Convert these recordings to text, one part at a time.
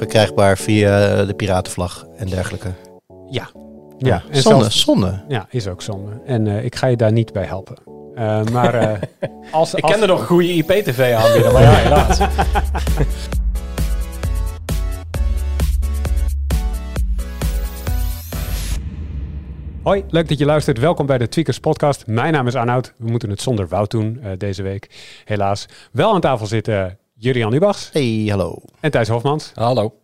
verkrijgbaar via de piratenvlag en dergelijke. Ja. Ja, en zonde, zelfs, zonde. Ja, is ook zonde. En uh, ik ga je daar niet bij helpen. Uh, maar uh, als, Ik ken er nog een goede IP-tv aanbieden, maar ja, helaas. Hoi, leuk dat je luistert. Welkom bij de Tweakers podcast. Mijn naam is Arnoud. We moeten het zonder Wout doen uh, deze week, helaas. Wel aan tafel zitten Jurian Ubachs. Hey, hallo. En Thijs Hofmans. Hallo.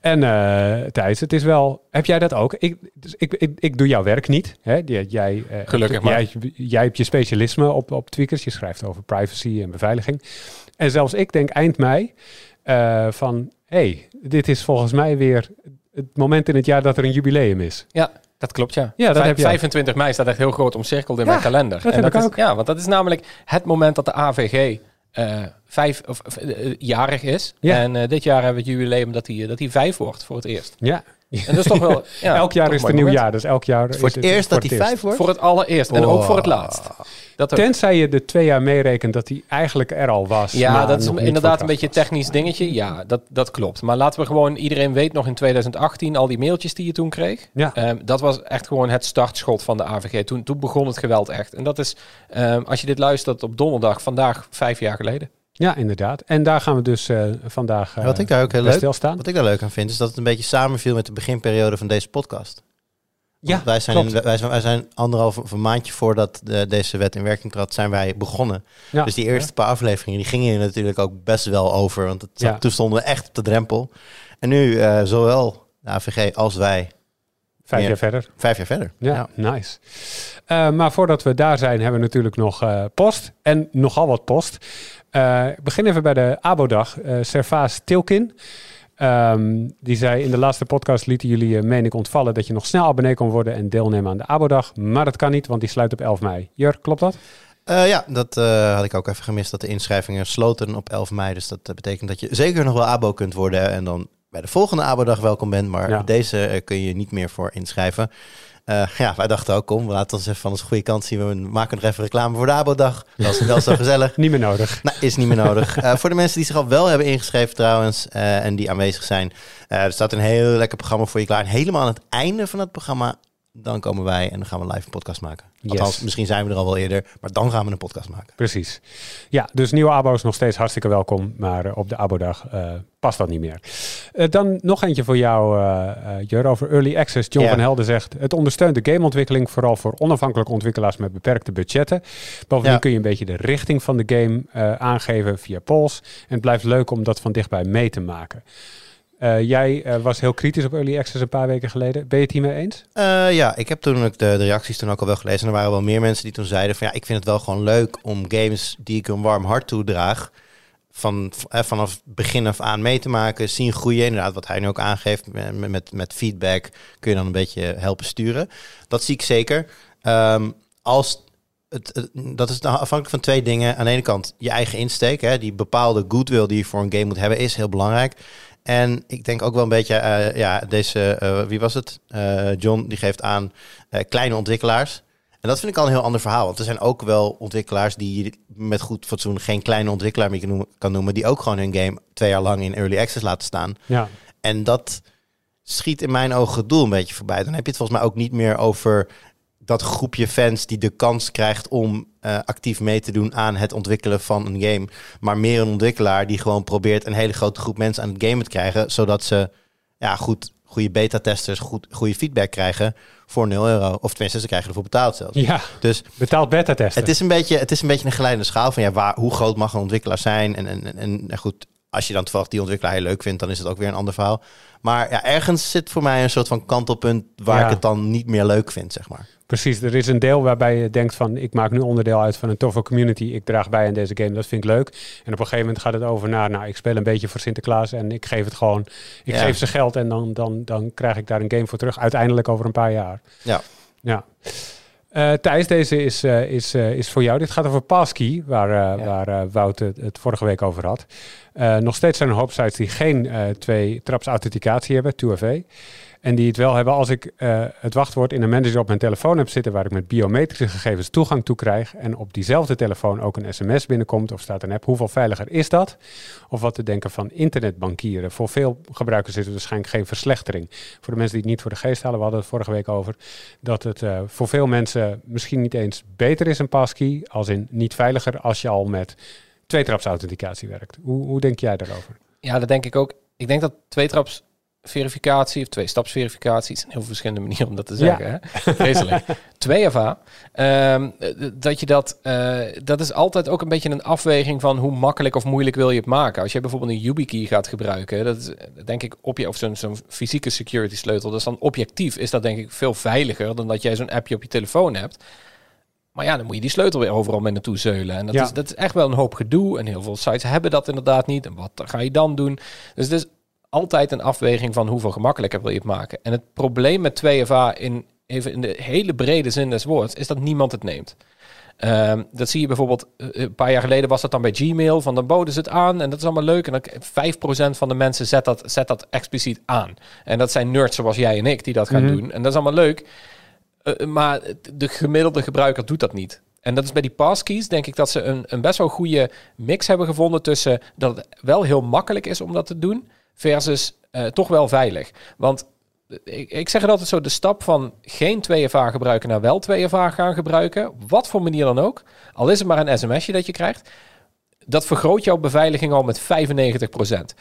En uh, Thijs, het is wel. Heb jij dat ook? Ik, dus ik, ik, ik doe jouw werk niet. Hè? Jij, uh, Gelukkig maar. Jij, jij hebt je specialisme op, op Tweakers. Je schrijft over privacy en beveiliging. En zelfs ik denk eind mei uh, van... hey, dit is volgens mij weer het moment in het jaar dat er een jubileum is. Ja, dat klopt, ja. ja dat heb je 25 mei staat echt heel groot omcirkeld in ja, mijn kalender. Dat en heb dat ik is, ook. Ja, want dat is namelijk het moment dat de AVG uh, vijf of uh, jarig is. Ja. En uh, dit jaar hebben we het jubileum dat hij dat hij vijf wordt voor het eerst. Ja. En dat is toch wel. Ja, elk jaar is het een nieuw jaar, dus elk jaar. Voor het is eerst voor dat hij vijf wordt? Voor het allereerst en Wow. ook voor het laatst. Dat. Tenzij je de twee jaar meerekent dat hij eigenlijk er al was. Ja, maar dat is inderdaad een beetje een technisch dingetje. Ja, dat, dat klopt. Maar laten we gewoon, iedereen weet nog in 2018 al die mailtjes die je toen kreeg. Ja. Um, dat was echt gewoon het startschot van de AVG. Toen, toen begon het geweld echt. En dat is, um, als je dit luistert op donderdag, vandaag vijf jaar geleden. Ja, inderdaad. En daar gaan we dus uh, vandaag uh, wat ik daar ook heel leuk, stilstaan. Wat ik daar leuk aan vind, is dat het een beetje samenviel met de beginperiode van deze podcast. Ja, wij zijn, in, wij zijn, wij zijn anderhalf of een maandje voordat de, deze wet in werking trad, zijn wij begonnen. Ja. Dus die eerste paar afleveringen, die gingen natuurlijk ook best wel over. Want het, Ja. toen stonden we echt op de drempel. En nu, uh, zowel de AVG als wij, Vijf Ja. jaar verder. vijf jaar verder. Ja, nice. Uh, maar voordat we daar zijn, hebben we natuurlijk nog uh, post. En nogal wat post. Uh, ik begin even bij de Abo-dag. Uh, Servaas Tilkin. Um, die zei in de laatste podcast lieten jullie, uh, meen ik, ontvallen dat je nog snel abonnee kon worden en deelnemen aan de Abo-dag. Maar dat kan niet, want die sluit op 11 mei. Jur, klopt dat? Uh, ja, dat uh, had ik ook even gemist, dat de inschrijvingen sloten op 11 mei. Dus dat betekent dat je zeker nog wel abo kunt worden en dan bij de volgende abo-dag welkom bent. Maar Ja. deze kun je niet meer voor inschrijven. Uh, ja, wij dachten ook, kom, we laten ons even van onze goede kant zien. We maken nog even reclame voor de abo-dag. Dat is wel zo gezellig. Niet meer nodig. Nee, is niet meer nodig. Uh, voor de mensen die zich al wel hebben ingeschreven trouwens uh, en die aanwezig zijn. Er staat een heel lekker programma voor je klaar. En helemaal aan het einde van het programma, dan komen wij en dan gaan we live een podcast maken. Yes. Althans, misschien zijn we er al wel eerder, maar dan gaan we een podcast maken. Precies. Ja, dus nieuwe abo's nog steeds hartstikke welkom. Maar uh, op de abodag uh, past dat niet meer. Uh, dan nog eentje voor jou, uh, Jur, over Early Access. John van Helden zegt... het ondersteunt de gameontwikkeling... vooral voor onafhankelijke ontwikkelaars met beperkte budgetten. Bovendien Ja. kun je een beetje de richting van de game aangeven via polls. En het blijft leuk om dat van dichtbij mee te maken. Uh, jij uh, was heel kritisch op Early Access een paar weken geleden. Ben je het hiermee eens? Uh, ja, ik heb toen ook de, reacties toen ook al wel gelezen. En er waren wel meer mensen die toen zeiden van ja, ik vind het wel gewoon leuk om games die ik een warm hart toedraag. Van, eh, vanaf begin af aan mee te maken, zien groeien. Inderdaad, wat hij nu ook aangeeft, met, met, feedback kun je dan een beetje helpen sturen. Dat zie ik zeker. Um, als het, het, dat is afhankelijk van twee dingen. Aan de ene kant je eigen insteek, hè, die bepaalde goodwill die je voor een game moet hebben, is heel belangrijk. En ik denk ook wel een beetje, uh, ja, deze, uh, wie was het? Uh, John, die geeft aan kleine ontwikkelaars. En dat vind ik al een heel ander verhaal. Want er zijn ook wel ontwikkelaars die je met goed fatsoen geen kleine ontwikkelaar meer kan noemen, kan noemen. Die ook gewoon hun game twee jaar lang in early access laten staan. Ja. En dat schiet in mijn ogen het doel een beetje voorbij. Dan heb je het volgens mij ook niet meer over dat groepje fans die de kans krijgt om uh, actief mee te doen aan het ontwikkelen van een game. Maar meer een ontwikkelaar die gewoon probeert een hele grote groep mensen aan het gamen te krijgen. Zodat ze ja, goed, goede beta-testers, goed, goede feedback krijgen voor 0 euro. Of tenminste, ze krijgen ervoor betaald zelfs. Ja, dus betaald beta-testen. Het is een beetje, het is een beetje een geleidende schaal van ja, waar, hoe groot mag een ontwikkelaar zijn. En, en, en, en goed, als je dan toevallig die ontwikkelaar heel leuk vindt, dan is het ook weer een ander verhaal. Maar ja, ergens zit voor mij een soort van kantelpunt waar Ja. ik het dan niet meer leuk vind, zeg maar. Precies, er is een deel waarbij je denkt van ik maak nu onderdeel uit van een toffe community, ik draag bij aan deze game, dat vind ik leuk. En op een gegeven moment gaat het over naar, nou ik speel een beetje voor Sinterklaas en ik geef het gewoon, ik Ja. geef ze geld en dan, dan, dan krijg ik daar een game voor terug, uiteindelijk over een paar jaar. Ja. Ja. Uh, Thijs, deze is, uh, is, uh, is voor jou. Dit gaat over Passkey, waar, ja. waar Wout het, het, vorige week over had. nog steeds zijn er een hoop sites die geen twee traps authenticatie hebben, 2FA. En die het wel hebben als ik eh, het wachtwoord in een manager op mijn telefoon heb zitten waar ik met biometrische gegevens toegang toe krijg en op diezelfde telefoon ook een sms binnenkomt of staat een app, hoeveel veiliger is dat? Of wat te denken van internetbankieren. Voor veel gebruikers is het waarschijnlijk geen verslechtering. Voor de mensen die het niet voor de geest halen, we hadden het vorige week over dat het uh, voor veel mensen misschien niet eens beter is een passkey, als in niet veiliger als je al met tweetrapsauthenticatie werkt. Hoe, hoe denk jij daarover? Ja, dat denk ik ook. Ik denk dat tweetraps verificatie of twee-stapsverificatie is een heel verschillende manier om dat te zeggen. Ja. Hè? Vreselijk. 2FA. Um, dat je dat, uh, dat is altijd ook een beetje een afweging van hoe makkelijk of moeilijk wil je het maken. Als je bijvoorbeeld een YubiKey gaat gebruiken, dat is denk ik op je of zo'n zo'n fysieke security sleutel, dat is dan objectief is dat denk ik veel veiliger dan dat jij zo'n appje op je telefoon hebt. Maar ja, dan moet je die sleutel weer overal mee naartoe zeulen. En dat, ja. is, dat is echt wel een hoop gedoe. En heel veel sites hebben dat inderdaad niet. En wat ga je dan doen? Dus het is altijd een afweging van hoeveel gemakkelijker wil je het maken. En het probleem met 2FA in, even in de hele brede zin des woords, is dat niemand het neemt. Um, dat zie je bijvoorbeeld, uh, een paar jaar geleden was dat dan bij Gmail, van dan boden ze het aan en dat is allemaal leuk. En dan 5% van de mensen zet dat, zet dat expliciet aan. En dat zijn nerds zoals jij en ik die dat gaan mm -hmm. doen. En dat is allemaal leuk. Uh, maar de gemiddelde gebruiker doet dat niet. En dat is bij die passkeys, denk ik dat ze een, een best wel goede mix hebben gevonden tussen dat het wel heel makkelijk is om dat te doen, versus uh, toch wel veilig. Want ik, ik zeg het altijd zo, de stap van geen 2FA gebruiken naar wel 2FA gaan gebruiken, wat voor manier dan ook, al is het maar een sms'je dat je krijgt, dat vergroot jouw beveiliging al met 95%.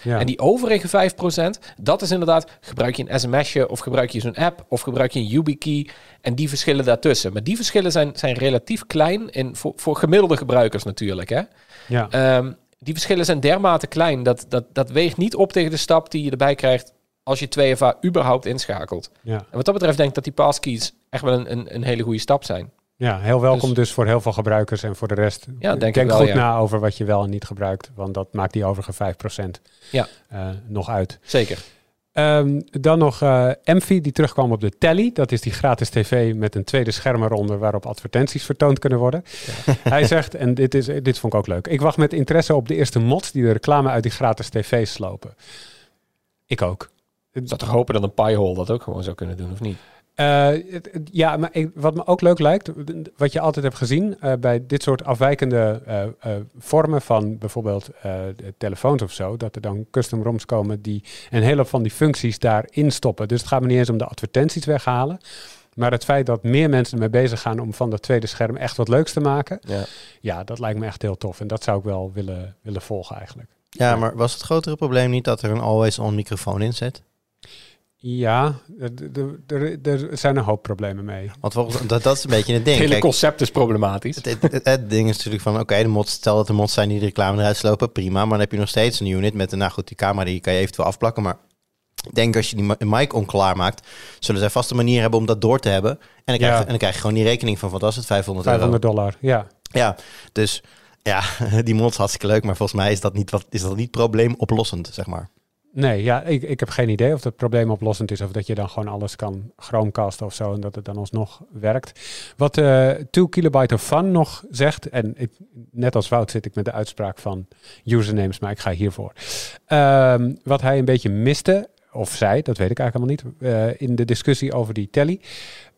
Ja. En die overige 5%, dat is inderdaad, gebruik je een sms'je of gebruik je zo'n app of gebruik je een YubiKey en die verschillen daartussen. Maar die verschillen zijn, zijn relatief klein in, voor, voor gemiddelde gebruikers natuurlijk. Hè? Ja. Um, die verschillen zijn dermate klein dat, dat dat weegt niet op tegen de stap die je erbij krijgt als je 2FA überhaupt inschakelt. Ja. En wat dat betreft denk ik dat die passkeys echt wel een, een, een hele goede stap zijn. Ja, heel welkom dus, dus, voor heel veel gebruikers en voor de rest. Ja, denk, denk wel, goed ja. na over wat je wel en niet gebruikt, want dat maakt die overige 5% ja. uh, nog uit. Zeker. Um, dan nog uh, die terugkwam op de Telly. Dat is die gratis tv met een tweede scherm eronder waarop advertenties vertoond kunnen worden. Ja. Hij zegt, en dit, is, dit vond ik ook leuk. Ik wacht met interesse op de eerste mods die de reclame uit die gratis tv slopen. Ik ook. Ik zou toch hopen dat een Piehole dat ook gewoon zou kunnen doen, of niet? Uh, ja, maar ik, wat me ook leuk lijkt, wat je altijd hebt gezien uh, bij dit soort afwijkende uh, vormen van bijvoorbeeld telefoons of zo, dat er dan custom ROMs komen die een hele van die functies daarin stoppen. Dus het gaat me niet eens om de advertenties weghalen, maar het feit dat meer mensen ermee bezig gaan om van dat tweede scherm echt wat leuks te maken, ja, ja dat lijkt me echt heel tof. En dat zou ik wel willen, willen volgen eigenlijk. Ja, ja, maar was het grotere probleem niet dat er een always-on microfoon in zit? Ja, er zijn een hoop problemen mee. Want volgens, dat, dat is een beetje het ding. Het hele concept is problematisch. Het, het, het, het ding is natuurlijk van, oké, okay, de mods, stel dat de mods zijn die de reclame eruit slopen, prima. Maar dan heb je nog steeds een unit met, een, nou goed, die camera die kan je eventueel afplakken. Maar ik denk als je die mic onklaar maakt, zullen zij vast een manier hebben om dat door te hebben. En dan krijg, ja. en dan krijg je gewoon die rekening van, wat was het, 500 euro? 500 dollar, ja. Ja, dus ja, die mods hartstikke leuk, maar volgens mij is dat niet, wat, is dat niet probleemoplossend, zeg maar. Nee, ja, ik, ik heb geen idee of het probleemoplossend is of dat je dan gewoon alles kan chromecasten of zo en dat het dan alsnog werkt. Wat uh, 2 kilobyte of fun nog zegt, en ik, net als Wout zit ik met de uitspraak van usernames, maar ik ga hiervoor. Um, wat hij een beetje miste, of zij, dat weet ik eigenlijk helemaal niet, uh, in de discussie over die telly,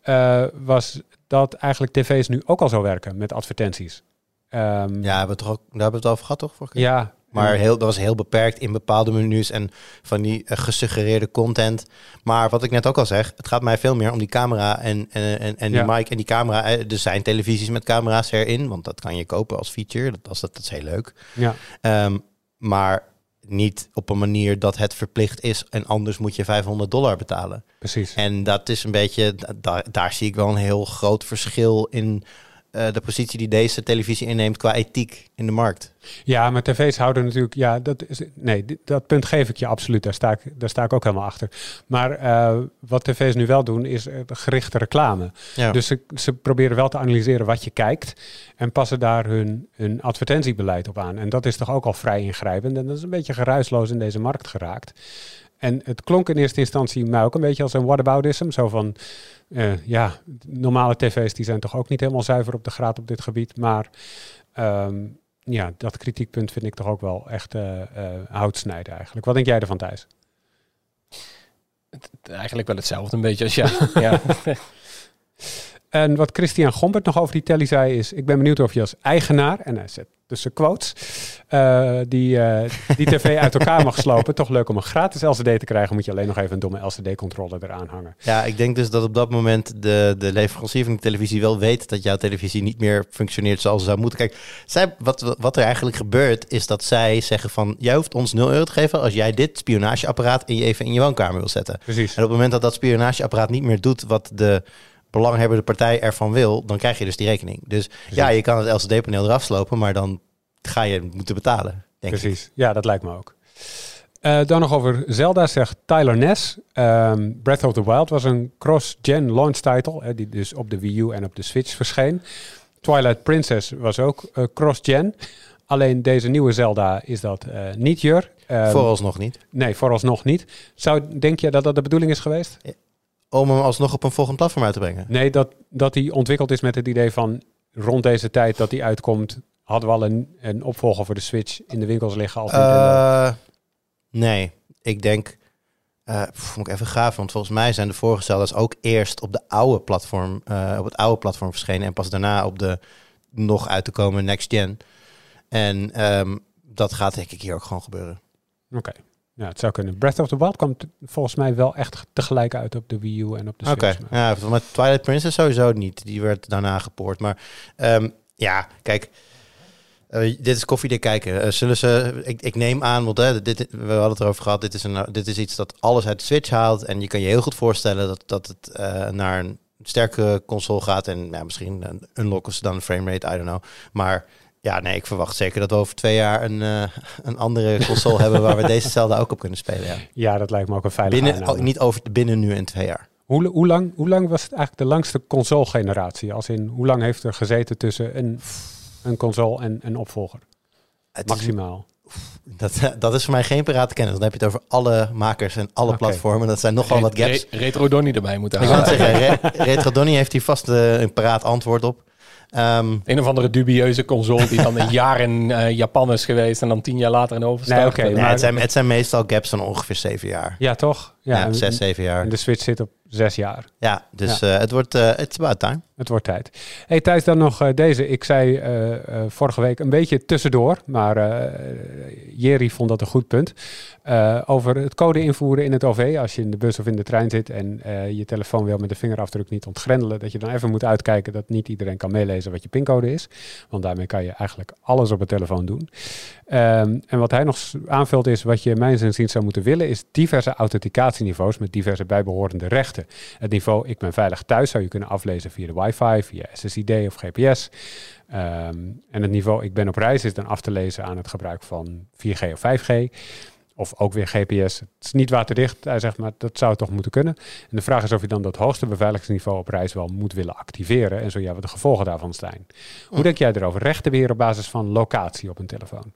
uh, was dat eigenlijk tv's nu ook al zo werken met advertenties. Um, ja, hebben we toch ook, daar hebben we het over gehad, toch? Vorige ja, maar heel, dat was heel beperkt in bepaalde menus en van die uh, gesuggereerde content. Maar wat ik net ook al zeg, het gaat mij veel meer om die camera en, en, en, en die Ja. mic en die camera. Eh, Er zijn televisies met camera's erin, want dat kan je kopen als feature. Dat, dat, dat is heel leuk. ja. Ehm, maar niet op een manier dat het verplicht is en anders moet je 500 dollar betalen. precies. En dat is een beetje, da- daar zie ik wel een heel groot verschil in uh, de positie die deze televisie inneemt qua ethiek in de markt. Ja, maar tv's houden natuurlijk. Ja, dat is. Nee, dat punt geef ik je absoluut. Daar sta ik, daar sta ik ook helemaal achter. Maar eh, wat tv's nu wel doen, is eh, gerichte reclame. Ja. Dus ze, ze proberen wel te analyseren wat je kijkt. En passen daar hun, hun advertentiebeleid op aan. En dat is toch ook al vrij ingrijpend. En dat is een beetje geruisloos in deze markt geraakt. En het klonk in eerste instantie mij ook een beetje als een whataboutism. Zo van, uh, ja, normale tv's die zijn toch ook niet helemaal zuiver op de graad op dit gebied. Maar um, ja, dat kritiekpunt vind ik toch ook wel echt uh, uh, houtsnijden eigenlijk. Wat denk jij ervan, Thijs? Eigenlijk wel hetzelfde een beetje als ja. ja. En wat Christian Gombert nog over die telly zei is... ik ben benieuwd of je als eigenaar, en hij zet tussen quotes... eh, die, eh, die tv uit elkaar mag slopen. Toch leuk om een gratis LCD te krijgen... moet je alleen nog even een domme LCD-controller eraan hangen. Ja, ik denk dus dat op dat moment de, de leverancier van de televisie wel weet dat jouw televisie niet meer functioneert zoals ze zou moeten. Kijk, zij, wat, wat er eigenlijk gebeurt is dat zij zeggen van, jij hoeft ons 0 euro te geven als jij dit spionageapparaat in je even in je woonkamer wil zetten. Precies. En op het moment dat dat spionageapparaat niet meer doet wat de belanghebbende partij ervan wil, dan krijg je dus die rekening. Dus ja, je kan het LCD-paneel eraf slopen, maar dan ga je moeten betalen, denk ik. Precies. Ja, dat lijkt me ook. Eh, dan nog over Zelda, zegt Tyler Ness. Ehm, Breath of the Wild was een cross-gen launch title, hè, die dus op de Wii U en op de Switch verscheen. Twilight Princess was ook eh, cross-gen. Alleen deze nieuwe Zelda is dat eh, niet, Jur. Ehm, Vooralsnog niet. Nee, vooralsnog niet. Zou, denk je dat dat de bedoeling is geweest? Om hem alsnog op een volgend platform uit te brengen. Nee, dat, dat die ontwikkeld is met het idee van rond deze tijd dat die uitkomt, hadden we al een, een opvolger voor de Switch in de winkels liggen. Als. Eh, nee, ik denk. pff, moet ik even graven, want volgens mij zijn de vorige Zelda's ook eerst op de oude platform, eh, op het oude platform verschenen en pas daarna op de nog uit te komen next gen. En ehm, dat gaat denk ik hier ook gewoon gebeuren. Oké. Ja, het zou kunnen. Breath of the Wild kwam t- volgens mij wel echt tegelijk uit op de Wii U en op de Oké, Switch. maar- ja, maar Twilight Princess sowieso niet. Die werd daarna gepoord. Maar ehm, ja, kijk, eh, dit is koffiedik kijken. Eh, zullen ze, ik, ik neem aan, want hè, dit, we hadden het erover gehad. Dit is, een, dit is iets dat alles uit de Switch haalt. En je kan je heel goed voorstellen dat, dat het eh, naar een sterke console gaat. En ja, misschien een unlocken ze dan een framerate, I don't know. Maar ja, nee, ik verwacht zeker dat we over twee jaar een, eh, een andere console hebben waar we deze Zelda ook op kunnen spelen. Ja. Ja, dat lijkt me ook een veilige Binnen, oh, niet over binnen nu en twee jaar. Hoe, hoe, lang, hoe lang was het eigenlijk de langste console-generatie? Als in, hoe lang heeft er gezeten tussen een, een console en een opvolger? Het is- Maximaal. Dat, dat is voor mij geen parate kennis. Dan heb je het over alle makers en alle platformen. Dat zijn nogal wat gaps. Re- Retro Donnie erbij moeten Ik halen. net zeggen, Re- Retro Donnie heeft hier vast eh, een paraat antwoord op. Ehm, Een of andere dubieuze console die dan een jaar in eh, Japan is geweest en dan tien jaar later een overstart. Nee, oké, nee, maar- het, zijn, het zijn meestal gaps van ongeveer zeven jaar. Ja, toch? Ja, en- zes, zeven jaar. En de Switch zit op zes jaar. Ja, dus eh, het wordt eh it's about time. Het wordt tijd. Hey Thijs, dan nog eh, deze. Ik zei eh, eh, vorige week een beetje tussendoor, maar eh Jerry vond dat een goed punt. Eh, over het code invoeren in het OV. Als je in de bus of in de trein zit en eh, je telefoon wil met de vingerafdruk niet ontgrendelen. Dat je dan even moet uitkijken dat niet iedereen kan meelezen wat je pincode is. Want daarmee kan je eigenlijk alles op het telefoon doen. Ehm, en wat hij nog aanvult is, wat je mijns inziens zou moeten willen, is diverse met diverse bijbehorende rechten. Het niveau ik ben veilig thuis zou je kunnen aflezen via de wifi, via SSID of GPS. Ehm, en het niveau ik ben op reis is dan af te lezen aan het gebruik van 4G of 5G. Of ook weer GPS. Het is niet waterdicht, hij zegt maar dat zou toch moeten kunnen. En de vraag is of je dan dat hoogste beveiligingsniveau op reis wel moet willen activeren. En zo ja, wat de gevolgen daarvan zijn. Hoe denk jij erover? Rechtenbeheer op basis van locatie op een telefoon?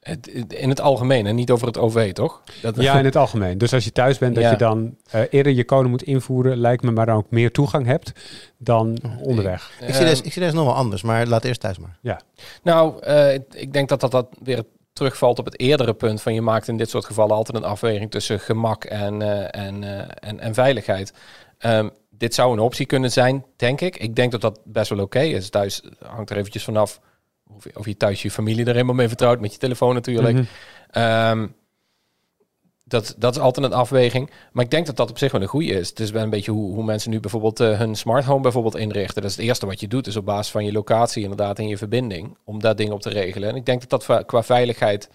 Het- In het algemeen en niet over het OV, toch? Dat, Ja, in het algemeen. Dus als je thuis bent, dat Ja. je dan eh, eerder je code moet invoeren, lijkt me maar dan ook meer toegang hebt dan onderweg. Ik, zie deze, ik zie deze nog wel anders, maar laat eerst thuis maar. Nou, eh, ik denk dat, dat dat weer terugvalt op het eerdere punt van je maakt in dit soort gevallen altijd een afweging tussen gemak en, eh, en, eh, en, en veiligheid. Ehm, dit zou een optie kunnen zijn, denk ik. Ik denk dat dat best wel oké is. Thuis hangt er eventjes vanaf of je, of je thuis je familie er helemaal mee vertrouwt, met je telefoon natuurlijk. Mhm. Ehm, dat, dat is altijd een afweging. Maar ik denk dat dat op zich wel een goede is. Het is wel een beetje hoe, hoe mensen nu bijvoorbeeld eh, hun smart home bijvoorbeeld inrichten. Dat is het eerste wat je doet, is op basis van je locatie inderdaad en je verbinding. Om dat ding op te regelen. En ik denk dat dat qua veiligheid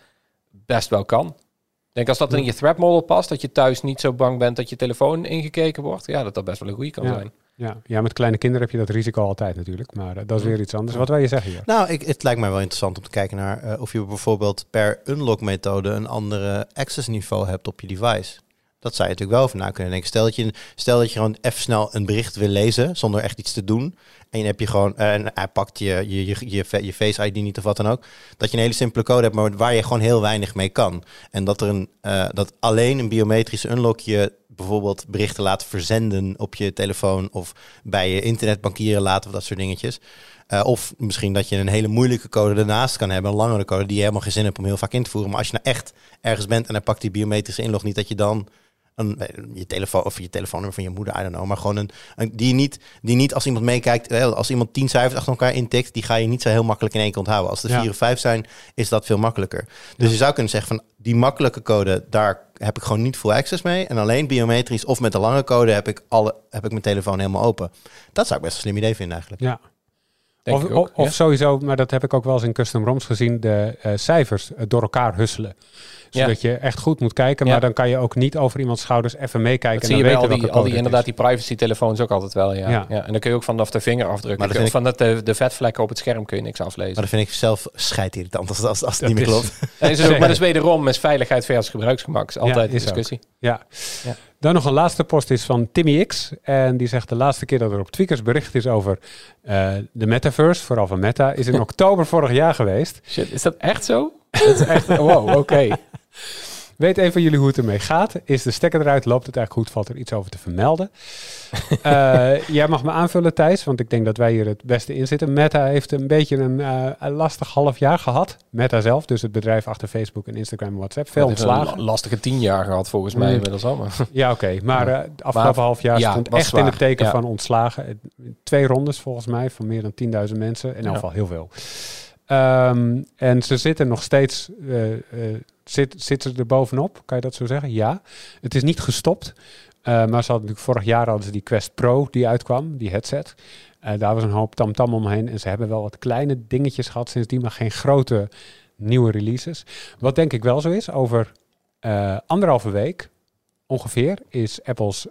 best wel kan. Ik denk als dat in je threat model past, dat je thuis niet zo bang bent dat je telefoon ingekeken wordt. Ja, dat dat best wel een goede kan Ja. zijn. Ja, ja, met kleine kinderen heb je dat risico altijd natuurlijk. Maar eh, dat is weer iets anders. Wat wil je zeggen hier? Nou, ik, het lijkt mij wel interessant om te kijken naar eh, of je bijvoorbeeld per unlock methode een andere access niveau hebt op je device. Dat zou je natuurlijk wel over na kunnen denken. Stel dat je, stel dat je gewoon even snel een bericht wil lezen zonder echt iets te doen. En je heb je gewoon, en hij pakt je, je, je, je, je face ID niet of wat dan ook. Dat je een hele simpele code hebt, maar waar je gewoon heel weinig mee kan. En dat er een, eh, dat alleen een biometrische unlock je bijvoorbeeld berichten laat verzenden op je telefoon of bij je internetbankieren laten of dat soort dingetjes. Eh, of misschien dat je een hele moeilijke code ernaast kan hebben, een langere code die je helemaal geen zin hebt om heel vaak in te voeren. Maar als je nou echt ergens bent en hij pakt die biometrische inlog niet, dat je dan een, je telefoon of je telefoonnummer van je moeder, I don't know, maar gewoon een, een die niet, die niet als iemand meekijkt, eh, als iemand tien cijfers achter elkaar intikt, die ga je niet zo heel makkelijk in één keer onthouden. Als er Ja. vier of vijf zijn, is dat veel makkelijker. Dus je zou kunnen zeggen van die makkelijke code, daar heb ik gewoon niet full access mee. En alleen biometrisch of met de lange code heb ik alle, heb ik mijn telefoon helemaal open. Dat zou ik best een slim idee vinden eigenlijk. Ja. Denk of ook, of, ja. sowieso, maar dat heb ik ook wel eens in custom ROMs gezien, de eh, cijfers eh, door elkaar husselen. Zodat je echt goed moet kijken, Ja. maar dan kan je ook niet over iemands schouders even meekijken. Dat en zie je dan bij al weten die, al die inderdaad die privacy telefoons ook altijd wel, ja. Ja. ja. En dan kun je ook vanaf de vingerafdruk, Maar dat kun je- vind van de, de, de vetvlekken op het scherm kun je niks aflezen. Maar dat vind ik zelf scheidirritant als, als, als het Dat niet meer klopt. En is het ook, maar dat is wederom is veiligheid versus gebruiksgemak. is altijd Ja, een discussie. Ja. Ja. Dan nog een laatste post is van Timmy X. En die zegt de laatste keer dat er op Tweakers bericht is over eh, de metaverse, vooral van Meta, is in oktober vorig jaar geweest. Shit, is dat echt zo? Dat is echt, wow, oké. Weet een van jullie hoe het ermee gaat? Is de stekker eruit? Loopt het eigenlijk goed? Valt er iets over te vermelden? Eh, jij mag me aanvullen, Thijs, want ik denk dat wij hier het beste in zitten. Meta heeft een beetje een, eh, een lastig half jaar gehad. Meta zelf, dus het bedrijf achter Facebook en Instagram en WhatsApp. Veel ontslagen. een la- lastige tien jaar gehad volgens mij Mm. inmiddels al. Maar. Ja, oké. Maar de afgelopen Maar- half jaar ja, stond echt in het teken Ja. van ontslagen. Twee rondes volgens mij van meer dan 10.000 mensen. In elk Ja. geval heel veel. Ehm, en ze zitten nog steeds, eh, eh, zit, zitten ze er bovenop, kan je dat zo zeggen? Ja. Het is niet gestopt. Eh, maar ze hadden natuurlijk vorig jaar hadden ze die Quest Pro die uitkwam, die headset. Daar was een hoop tamtam omheen. En ze hebben wel wat kleine dingetjes gehad sindsdien, maar geen grote nieuwe releases. Wat denk ik wel zo is, over anderhalve week ongeveer is Apple's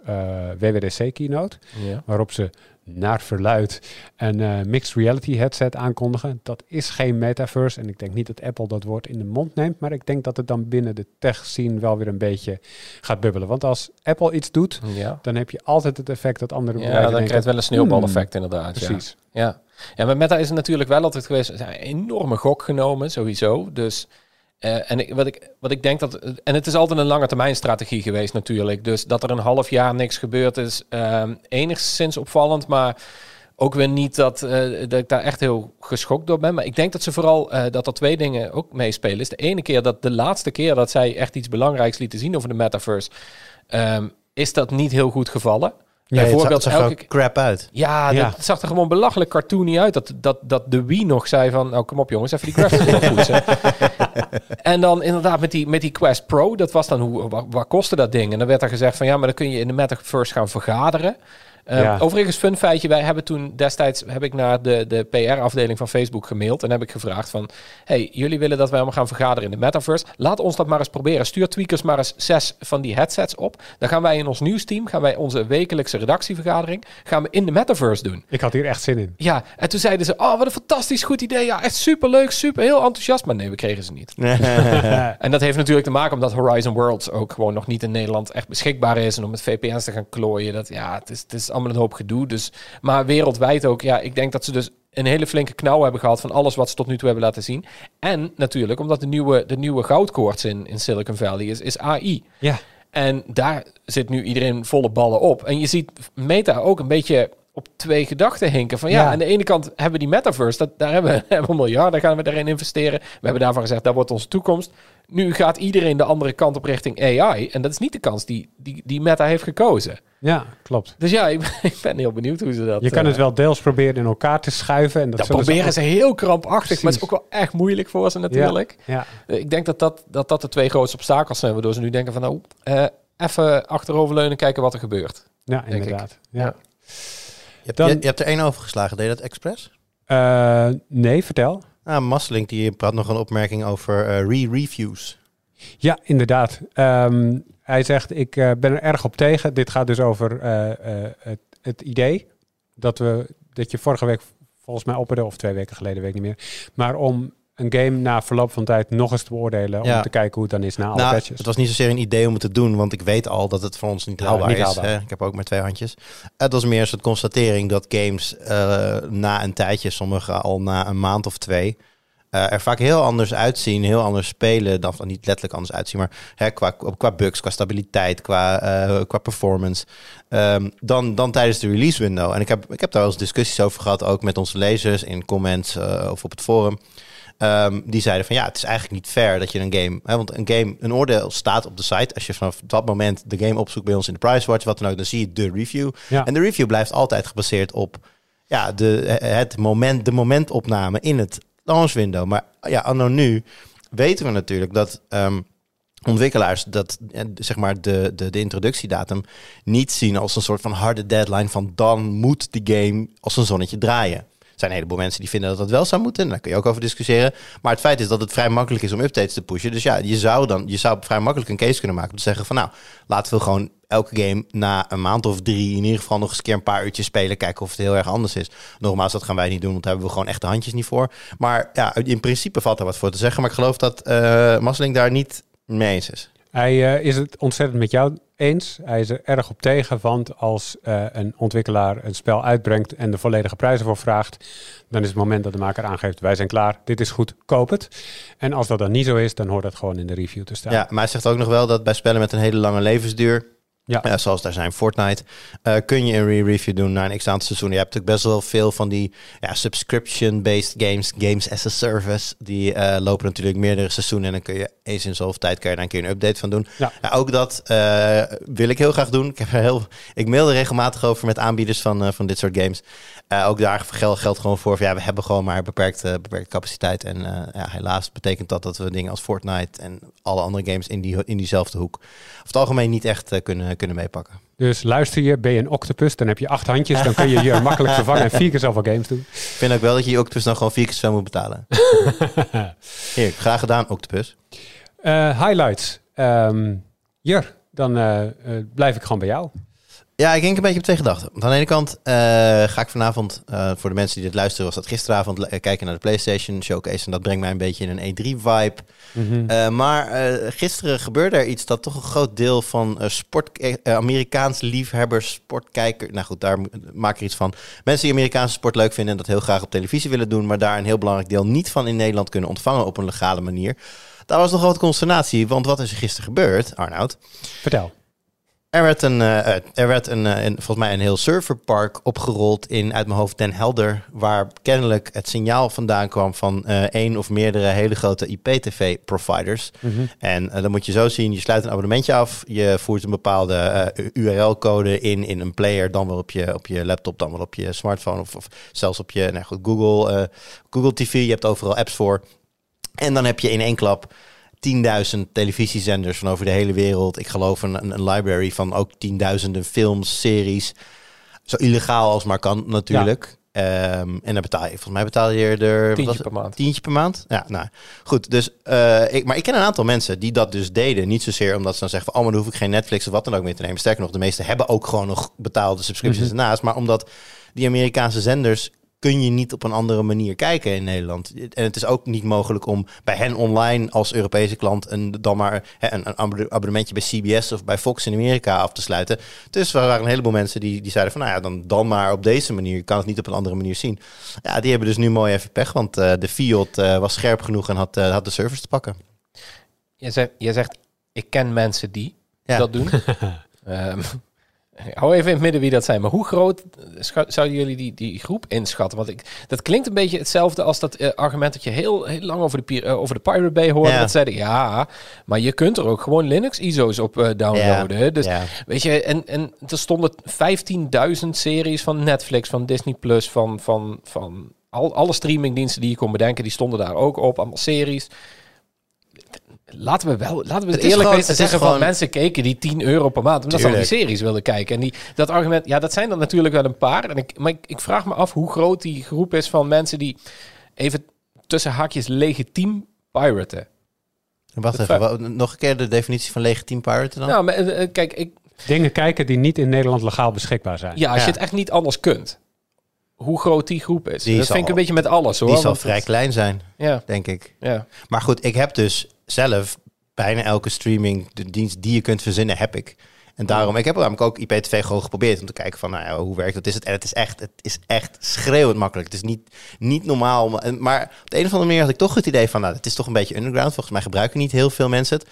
WWDC keynote, Ja. waarop ze naar verluid een eh, mixed reality headset aankondigen. Dat is geen metaverse en ik denk niet dat Apple dat woord in de mond neemt, maar ik denk dat het dan binnen de tech scene wel weer een beetje gaat bubbelen. Want als Apple iets doet, Ja. dan heb je altijd het effect dat andere Ja, bedrijven dan krijgt wel een sneeuwbaleffect inderdaad. ja. Precies. Ja. ja, maar Meta is er natuurlijk wel altijd geweest. Er is een enorme gok genomen, sowieso. Dus, eh, en wat, ik, wat ik denk dat. En het is altijd een lange termijn strategie geweest, natuurlijk. Dus dat er een half jaar niks gebeurd is, ehm, enigszins opvallend. Maar ook weer niet dat, eh, dat ik daar echt heel geschokt door ben. Maar ik denk dat ze vooral eh, dat er twee dingen ook meespelen. Is de ene keer dat de laatste keer dat zij echt iets belangrijks lieten zien over de metaverse. ehm, is dat niet heel goed gevallen. Ja, het Bijvoorbeeld zag, het zag elke er crap uit. ja, Ja. dat zag er gewoon belachelijk cartoony uit. Dat, dat, dat de Wii nog zei van, nou kom op jongens, even die graphics nog poetsen. en dan inderdaad met die, met die Quest Pro, dat was dan, hoe, wat, wat kostte dat ding? En dan werd er gezegd van, ja, maar dan kun je in de Metaverse gaan vergaderen. Eh, Ja. Overigens, fun feitje, wij hebben toen destijds, heb ik naar de, de PR-afdeling van Facebook gemaild en heb ik gevraagd van, hey, jullie willen dat wij allemaal gaan vergaderen in de Metaverse. Laat ons dat maar eens proberen. Stuur tweakers maar eens zes van die headsets op. Dan gaan wij in ons nieuwsteam, gaan wij onze wekelijkse redactievergadering, gaan we in de Metaverse doen. Ik had hier echt zin in. Ja, en toen zeiden ze, oh, wat een fantastisch goed idee. Ja, echt super leuk, super, heel enthousiast. Maar nee, we kregen ze niet. En dat heeft natuurlijk te maken omdat Horizon Worlds ook gewoon nog niet in Nederland echt beschikbaar is. En om met VPN's te gaan klooien, dat ja, het is, het is allemaal een hoop gedoe. Dus, maar wereldwijd ook, ja, ik denk dat ze dus een hele flinke knauw hebben gehad van alles wat ze tot nu toe hebben laten zien. En natuurlijk, omdat de nieuwe, de nieuwe goudkoorts in, in Silicon Valley is, is AI. Ja. En daar zit nu iedereen volle ballen op. En je ziet Meta ook een beetje op twee gedachten hinken. Van ja, Ja. aan de ene kant hebben we die metaverse. Dat, daar hebben we, hebben we miljarden, gaan we daarin investeren. We hebben daarvan gezegd, dat wordt onze toekomst. Nu gaat iedereen de andere kant op richting AI. En dat is niet de kans die, die, die Meta heeft gekozen. Ja, klopt. Dus ja, ik ben, ik ben heel benieuwd hoe ze dat... Je kan eh, het wel deels proberen in elkaar te schuiven. En dat, proberen ze ze heel krampachtig, maar het is ook wel echt moeilijk voor ze natuurlijk. Ja, Eh, Ik denk dat dat, dat dat de twee grootste obstakels zijn, waardoor ze nu denken van nou, eh, even achteroverleunen, kijken wat er gebeurt. ja inderdaad. Ja. Ja. Je hebt, Dan- je, je hebt er één overgeslagen. Deed je dat expres? Eh, nee, vertel. Ah, Masselink die had nog een opmerking over eh, re-reviews. Ja, inderdaad. Ehm, hij zegt, ik eh, ben er erg op tegen. Dit gaat dus over eh, het, het idee dat, we, dat je vorige week volgens mij opperde, of twee weken geleden, weet ik niet meer. Maar om een game na verloop van tijd nog eens te beoordelen, om te kijken hoe het dan is na alle Nou, patches. het was niet zozeer een idee om het te doen, want ik weet al dat het voor ons niet Ja, haalbaar niet is. haalbaar. Ik heb ook maar twee handjes. Het was meer een soort constatering dat games eh, na een tijdje, sommige al na een maand of twee, eh, er vaak heel anders uitzien, heel anders spelen. Dan van niet letterlijk anders uitzien, maar hè, qua, qua bugs, qua stabiliteit, qua, eh, qua performance. ehm, dan, dan tijdens de release window. En ik heb, ik heb daar wel eens discussies over gehad, ook met onze lezers in comments of op het forum. Ehm, die zeiden van ja, het is eigenlijk niet fair dat je een game... Hè, want een game, een oordeel staat op de site. Als je vanaf dat moment de game opzoekt bij ons in de Price Watch, wat dan ook, dan zie je de review. Ja. En de review blijft altijd gebaseerd op ja, de, het moment, de momentopname in het launch window. Maar ja, anno nu weten we natuurlijk dat ehm, ontwikkelaars dat eh, zeg maar de, de, de introductiedatum niet zien als een soort van harde deadline van dan moet die game als een zonnetje draaien. Zijn een heleboel mensen die vinden dat dat wel zou moeten. En daar kun je ook over discussiëren. Maar het feit is dat het vrij makkelijk is om updates te pushen. Dus ja, je zou dan je zou vrij makkelijk een case kunnen maken om te zeggen van nou, laten we gewoon elke game na een maand of drie in ieder geval nog eens een keer een paar uurtjes spelen. Kijken of het heel erg anders is. Nogmaals, dat gaan wij niet doen, want daar hebben we gewoon echt de handjes niet voor. Maar ja, in principe valt er wat voor te zeggen. Maar ik geloof dat eh Masseling daar niet mee eens is. Hij eh, is het ontzettend met jou eens. Hij is er erg op tegen, want als eh, een ontwikkelaar een spel uitbrengt en de volledige prijzen voor vraagt, dan is het moment dat de maker aangeeft, wij zijn klaar, dit is goed, koop het. En als dat dan niet zo is, dan hoort dat gewoon in de review te staan. Ja, maar hij zegt ook nog wel dat bij spellen met een hele lange levensduur, Ja. ja, zoals daar zijn Fortnite, eh, kun je een re-review doen na een x aantal seizoenen. Je hebt natuurlijk best wel veel van die ja, subscription-based games, games as a service. Die eh, lopen natuurlijk meerdere seizoenen en dan kun je eens in zoveel tijd kan je daar een keer een update van doen. Ja. Ook dat eh, wil ik heel graag doen. Ik, heb er heel, ik mail er regelmatig over met aanbieders van, eh, van dit soort games. Eh, ook daar geld, geldt gewoon voor. van, Ja, we hebben gewoon maar beperkte, beperkte capaciteit. En eh, ja, helaas betekent dat dat we dingen als Fortnite en alle andere games in, die, in diezelfde hoek over het algemeen niet echt eh, kunnen, kunnen meepakken. Dus luister je, ben je een octopus, dan heb je acht handjes, dan kun je je makkelijk vervangen en vier keer zoveel games doen. Ik vind ook wel dat je je Octopus dan gewoon vier keer zoveel moet betalen. Heerlijk, graag gedaan Octopus. Eh, highlights. Ehm Jur, dan eh, eh, blijf ik gewoon bij jou. Ja, ik denk een beetje op twee gedachten. Want aan de ene kant eh, ga ik vanavond, eh, voor de mensen die dit luisteren, was dat gisteravond eh, kijken naar de PlayStation Showcase. En dat brengt mij een beetje in een E3-vibe. Mhm. Maar gisteren gebeurde er iets dat toch een groot deel van sport, Amerikaans liefhebbers, sportkijker. Nou goed, daar maak ik iets van. Mensen die Amerikaanse sport leuk vinden en dat heel graag op televisie willen doen, maar daar een heel belangrijk deel niet van in Nederland kunnen ontvangen op een legale manier. Daar was nogal wat consternatie, want wat is er gisteren gebeurd, Arnoud? Vertel. Er werd, een, eh, eh, er werd een, eh, een, volgens mij een heel serverpark opgerold in, uit mijn hoofd, Den Helder. Waar kennelijk het signaal vandaan kwam van eh één of meerdere hele grote IPTV-providers. Mhm. En dan moet je zo zien, je sluit een abonnementje af. Je voert een bepaalde URL-code in in een player. Dan wel op je, op je laptop, dan wel op je smartphone. Of, of zelfs op je nou goed, Google, Google TV. Je hebt overal apps voor. En dan heb je in één klap 10.000 televisiezenders van over de hele wereld. Ik geloof een, een, library van ook tienduizenden films, series. Zo illegaal als maar kan natuurlijk. Ehm, en dan betaal je, volgens mij betaal je er... Tientje per maand. Tientje per maand? Ja, nou goed. Dus, eh, ik, maar ik ken een aantal mensen die dat dus deden. Niet zozeer omdat ze dan zeggen van, oh, maar dan hoef ik geen Netflix of wat dan ook meer te nemen. Sterker nog, de meeste hebben ook gewoon nog betaalde subscriptions Mhm. ernaast. Maar omdat die Amerikaanse zenders kun je niet op een andere manier kijken in Nederland. En het is ook niet mogelijk om bij hen online als Europese klant een, dan maar een, een abonne- abonnementje bij CBS of bij Fox in Amerika af te sluiten. Dus er waren een heleboel mensen die, die zeiden van nou ja, dan, dan maar op deze manier. Je kan het niet op een andere manier zien. Ja, die hebben dus nu mooi even pech, want eh, de Fiat eh, was scherp genoeg en had, eh, had de service te pakken. Je zegt, je zegt, ik ken mensen die Ja. dat doen. Ehm, hou even in het midden wie dat zijn. Maar hoe groot zouden jullie die, die groep inschatten? Want ik, dat klinkt een beetje hetzelfde als dat eh, argument dat je heel, heel lang over de, eh, over de Pirate Bay hoorde. Ja. Dat zeiden, ja, maar je kunt er ook gewoon Linux ISO's op eh, downloaden. Dus ja. Weet je, en, en er stonden 15.000 series van Netflix, van Disney Plus, van, van, van al, alle streamingdiensten die je kon bedenken, die stonden daar ook op, allemaal series. Laten we wel, laten we Het eerlijk gewoon- is zeggen van mensen keken die 10 euro per maand omdat ze al die series wilden kijken. En die, dat argument, ja, dat zijn er natuurlijk wel een paar. En ik, maar ik, ik vraag me af hoe groot die groep is van mensen die even tussen haakjes legitiem piraten. Wacht even, wa- nog een keer de definitie van legitiem pirate dan? Nou, maar, eh, eh, kijk, ik, Dingen kijken die niet in Nederland legaal beschikbaar zijn. Ja, als Ja. je het echt niet anders kunt. Hoe groot die groep is. Die dat zal- vind ik een beetje met alles hoor. Die zal vrij het- klein zijn, Ja, denk ik. ja. Maar goed, ik heb dus zelf bijna elke streaming de dienst die je kunt verzinnen, heb ik. En daarom, ik heb namelijk ook IPTV gewoon geprobeerd om te kijken van, nou ja, hoe werkt dat? Is het? En het is echt, het is echt schreeuwend makkelijk. Het is niet, niet normaal. Maar- en- Maar op de een of andere manier had ik toch het idee van, nou, het is toch een beetje underground. Volgens mij gebruiken niet heel veel mensen het.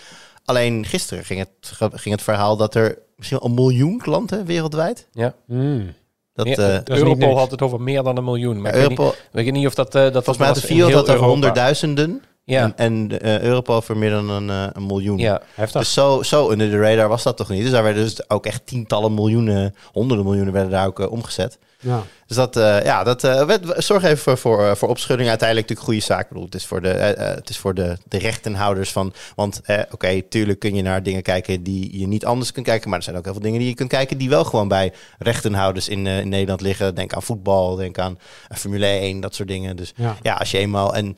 Alleen gisteren ging het, ging het verhaal dat er misschien wel een miljoen klanten wereldwijd Mm. Dat, Meer- eh, dat Europol had het over meer dan een miljoen. Maar ik weet, niet, weet niet of dat... eh dat volgens mij had over Europa. honderdduizenden. Ja, En, en eh, Europol voor meer dan een, eh, een miljoen. ja. Heftig. Dus zo, zo under de radar was dat toch niet. Dus daar werden dus ook echt tientallen miljoenen, honderden miljoenen werden daar ook eh, omgezet. ja. Dus dat, eh, ja, dat eh, werd- zorg even voor, voor, voor opschudding. Uiteindelijk natuurlijk goede zaak. Ik bedoel, het is voor de, het is voor de, de rechtenhouders van. Want eh, oké, tuurlijk kun je naar dingen kijken die je niet anders kunt kijken. Maar er zijn ook heel veel dingen die je kunt kijken die wel gewoon bij rechtenhouders in, eh, in Nederland liggen. Denk aan voetbal, denk aan Formule 1, dat soort dingen. Dus Ja. ja, als je eenmaal. En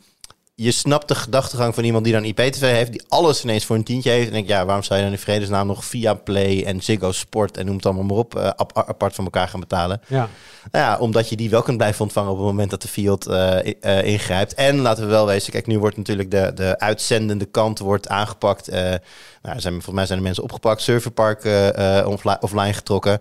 je snapt de gedachtegang van iemand die dan IPTV heeft, die alles ineens voor een tientje heeft. En denk ik, ja, waarom zou je dan in vredesnaam nog via Play en Ziggo Sport en noem het allemaal maar op, eh, ap- apart van elkaar gaan betalen? Ja. Nou ja, omdat je die wel kunt blijven ontvangen op het moment dat de field eh, eh, ingrijpt. En laten we wel wezen, kijk, nu wordt natuurlijk de, de uitzendende kant wordt aangepakt. Nou, zijn, volgens mij zijn er mensen opgepakt, serverparken offli- offline getrokken.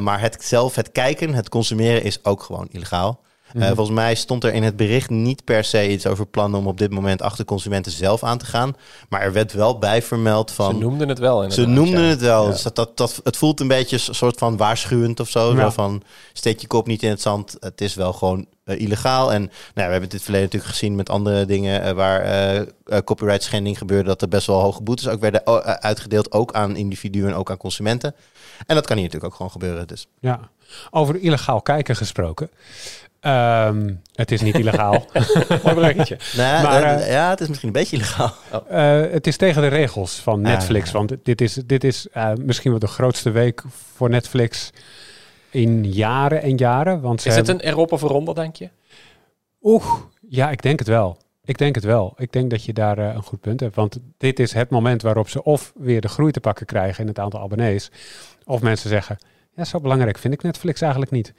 Maar het zelf, het kijken, het consumeren is ook gewoon illegaal. Eh, Mhm. volgens mij stond er in het bericht niet per se iets over plannen om op dit moment achter consumenten zelf aan te gaan. Maar er werd wel bij vermeld van. Ze noemden het wel. Ze noemden ja. het wel. Ja. Dus dat, dat, dat, het voelt een beetje een soort van waarschuwend of zo. Ja. Zo van, steek je kop niet in het zand. Het is wel gewoon eh, illegaal. En nou, ja, we hebben het verleden natuurlijk gezien met andere dingen... eh, waar eh, eh, copyright schending gebeurde... dat er best wel hoge boetes ook werden oh, uitgedeeld. Ook aan individuen en ook aan consumenten. En dat kan hier natuurlijk ook gewoon gebeuren. Dus. Ja. Over illegaal kijken gesproken. Ehm, het is niet illegaal. Mooi bruggetje. Nou, Maar, eh, eh, ja, het is misschien een beetje illegaal. Eh, het is tegen de regels van Ah, Netflix. Want dit is, dit is eh, misschien wel de grootste week voor Netflix in jaren en jaren. Want Is het een erop of eronder, denk je? Oeh, ja, ik denk het wel. Ik denk het wel. Ik denk dat je daar een goed punt hebt. Want dit is het moment waarop ze of weer de groei te pakken krijgen in het aantal abonnees. Of mensen zeggen, ja, zo belangrijk vind ik Netflix eigenlijk niet.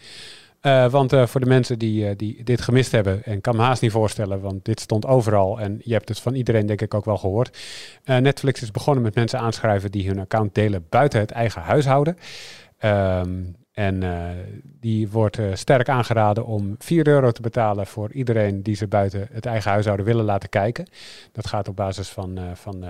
Eh, want eh, voor de mensen die, eh, die dit gemist hebben, en kan me haast niet voorstellen, want dit stond overal en je hebt het van iedereen denk ik ook wel gehoord. Eh, Netflix is begonnen met mensen aanschrijven die hun account delen buiten het eigen huishouden. Ehm, en die wordt sterk aangeraden om 4 euro te betalen voor iedereen die ze buiten het eigen huishouden willen laten kijken. Dat gaat op basis van, van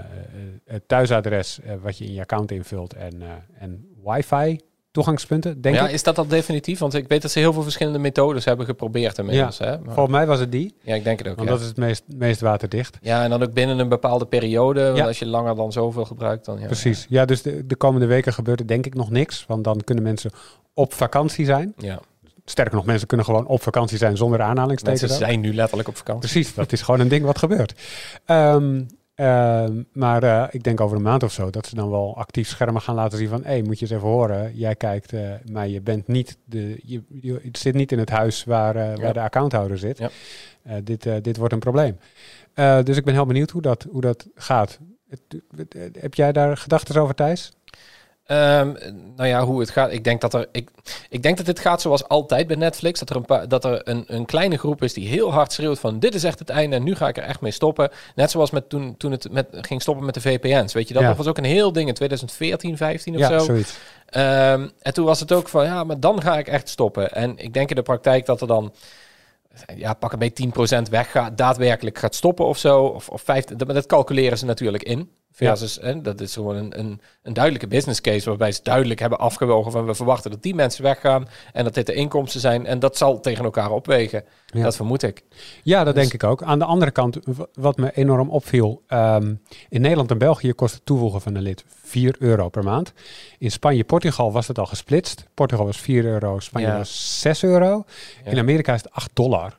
het thuisadres wat je in je account invult en, en wifi toegangspunten, denk ja, ik. is dat al definitief? Want ik weet dat ze heel veel verschillende methodes hebben geprobeerd inmiddels. Hè? Maar- Volgens mij was het die, ja, ik denk het ook. want Ja. dat is het meest, meest waterdicht. ja, en dan ook binnen een bepaalde periode. Want Ja. als je langer dan zoveel gebruikt, dan ja. Precies. Ja, dus de, de komende weken gebeurt er denk ik nog niks, want dan kunnen mensen op vakantie zijn. Ja. Sterker nog, mensen kunnen gewoon op vakantie zijn zonder aanhalingstekens. Ook. zijn nu letterlijk op vakantie. Precies, dat is gewoon een ding wat gebeurt. Ehm, ehm, maar eh, ik denk over een maand of zo dat ze dan wel actief schermen gaan laten zien van... hé, moet je eens even horen, jij kijkt, eh, maar je bent niet de, je, zit niet in het huis waar, eh, Ja. waar de accounthouder zit. Ja. Dit, dit wordt een probleem. Dus ik ben heel benieuwd hoe dat, hoe dat gaat. Heb jij daar gedachten over, Thijs? Ehm, nou ja, hoe het gaat. Ik denk dat er. Ik, ik denk dat dit gaat zoals altijd bij Netflix. Dat er een, paar, dat er een, een kleine groep is die heel hard schreeuwt van dit is echt het einde en nu ga ik er echt mee stoppen. Net zoals met toen, toen het met, ging stoppen met de VPN's. Weet je, dat Ja. Was ook een heel ding in 2014, 15 of ja, zo. zoiets. Ehm, en toen was het ook van ja, maar dan ga ik echt stoppen. En ik denk in de praktijk dat er dan. Ja, pak een beetje 10% weggaat, daadwerkelijk gaat stoppen of zo. Of, of 15, dat, dat calculeren ze natuurlijk in. Versus, hè, dat is gewoon een, een, een duidelijke business case waarbij ze duidelijk hebben afgewogen van we verwachten dat die mensen weggaan en dat dit de inkomsten zijn en dat zal tegen elkaar opwegen. Ja. Dat vermoed ik. Ja, dat Dus- denk ik ook. Aan de andere kant, wat me enorm opviel. ehm, in Nederland en België kost het toevoegen van een lid 4 euro per maand. In Spanje, Portugal was het al gesplitst. Portugal was 4 euro, Spanje Ja. was 6 euro. Ja. In Amerika is het 8 dollar.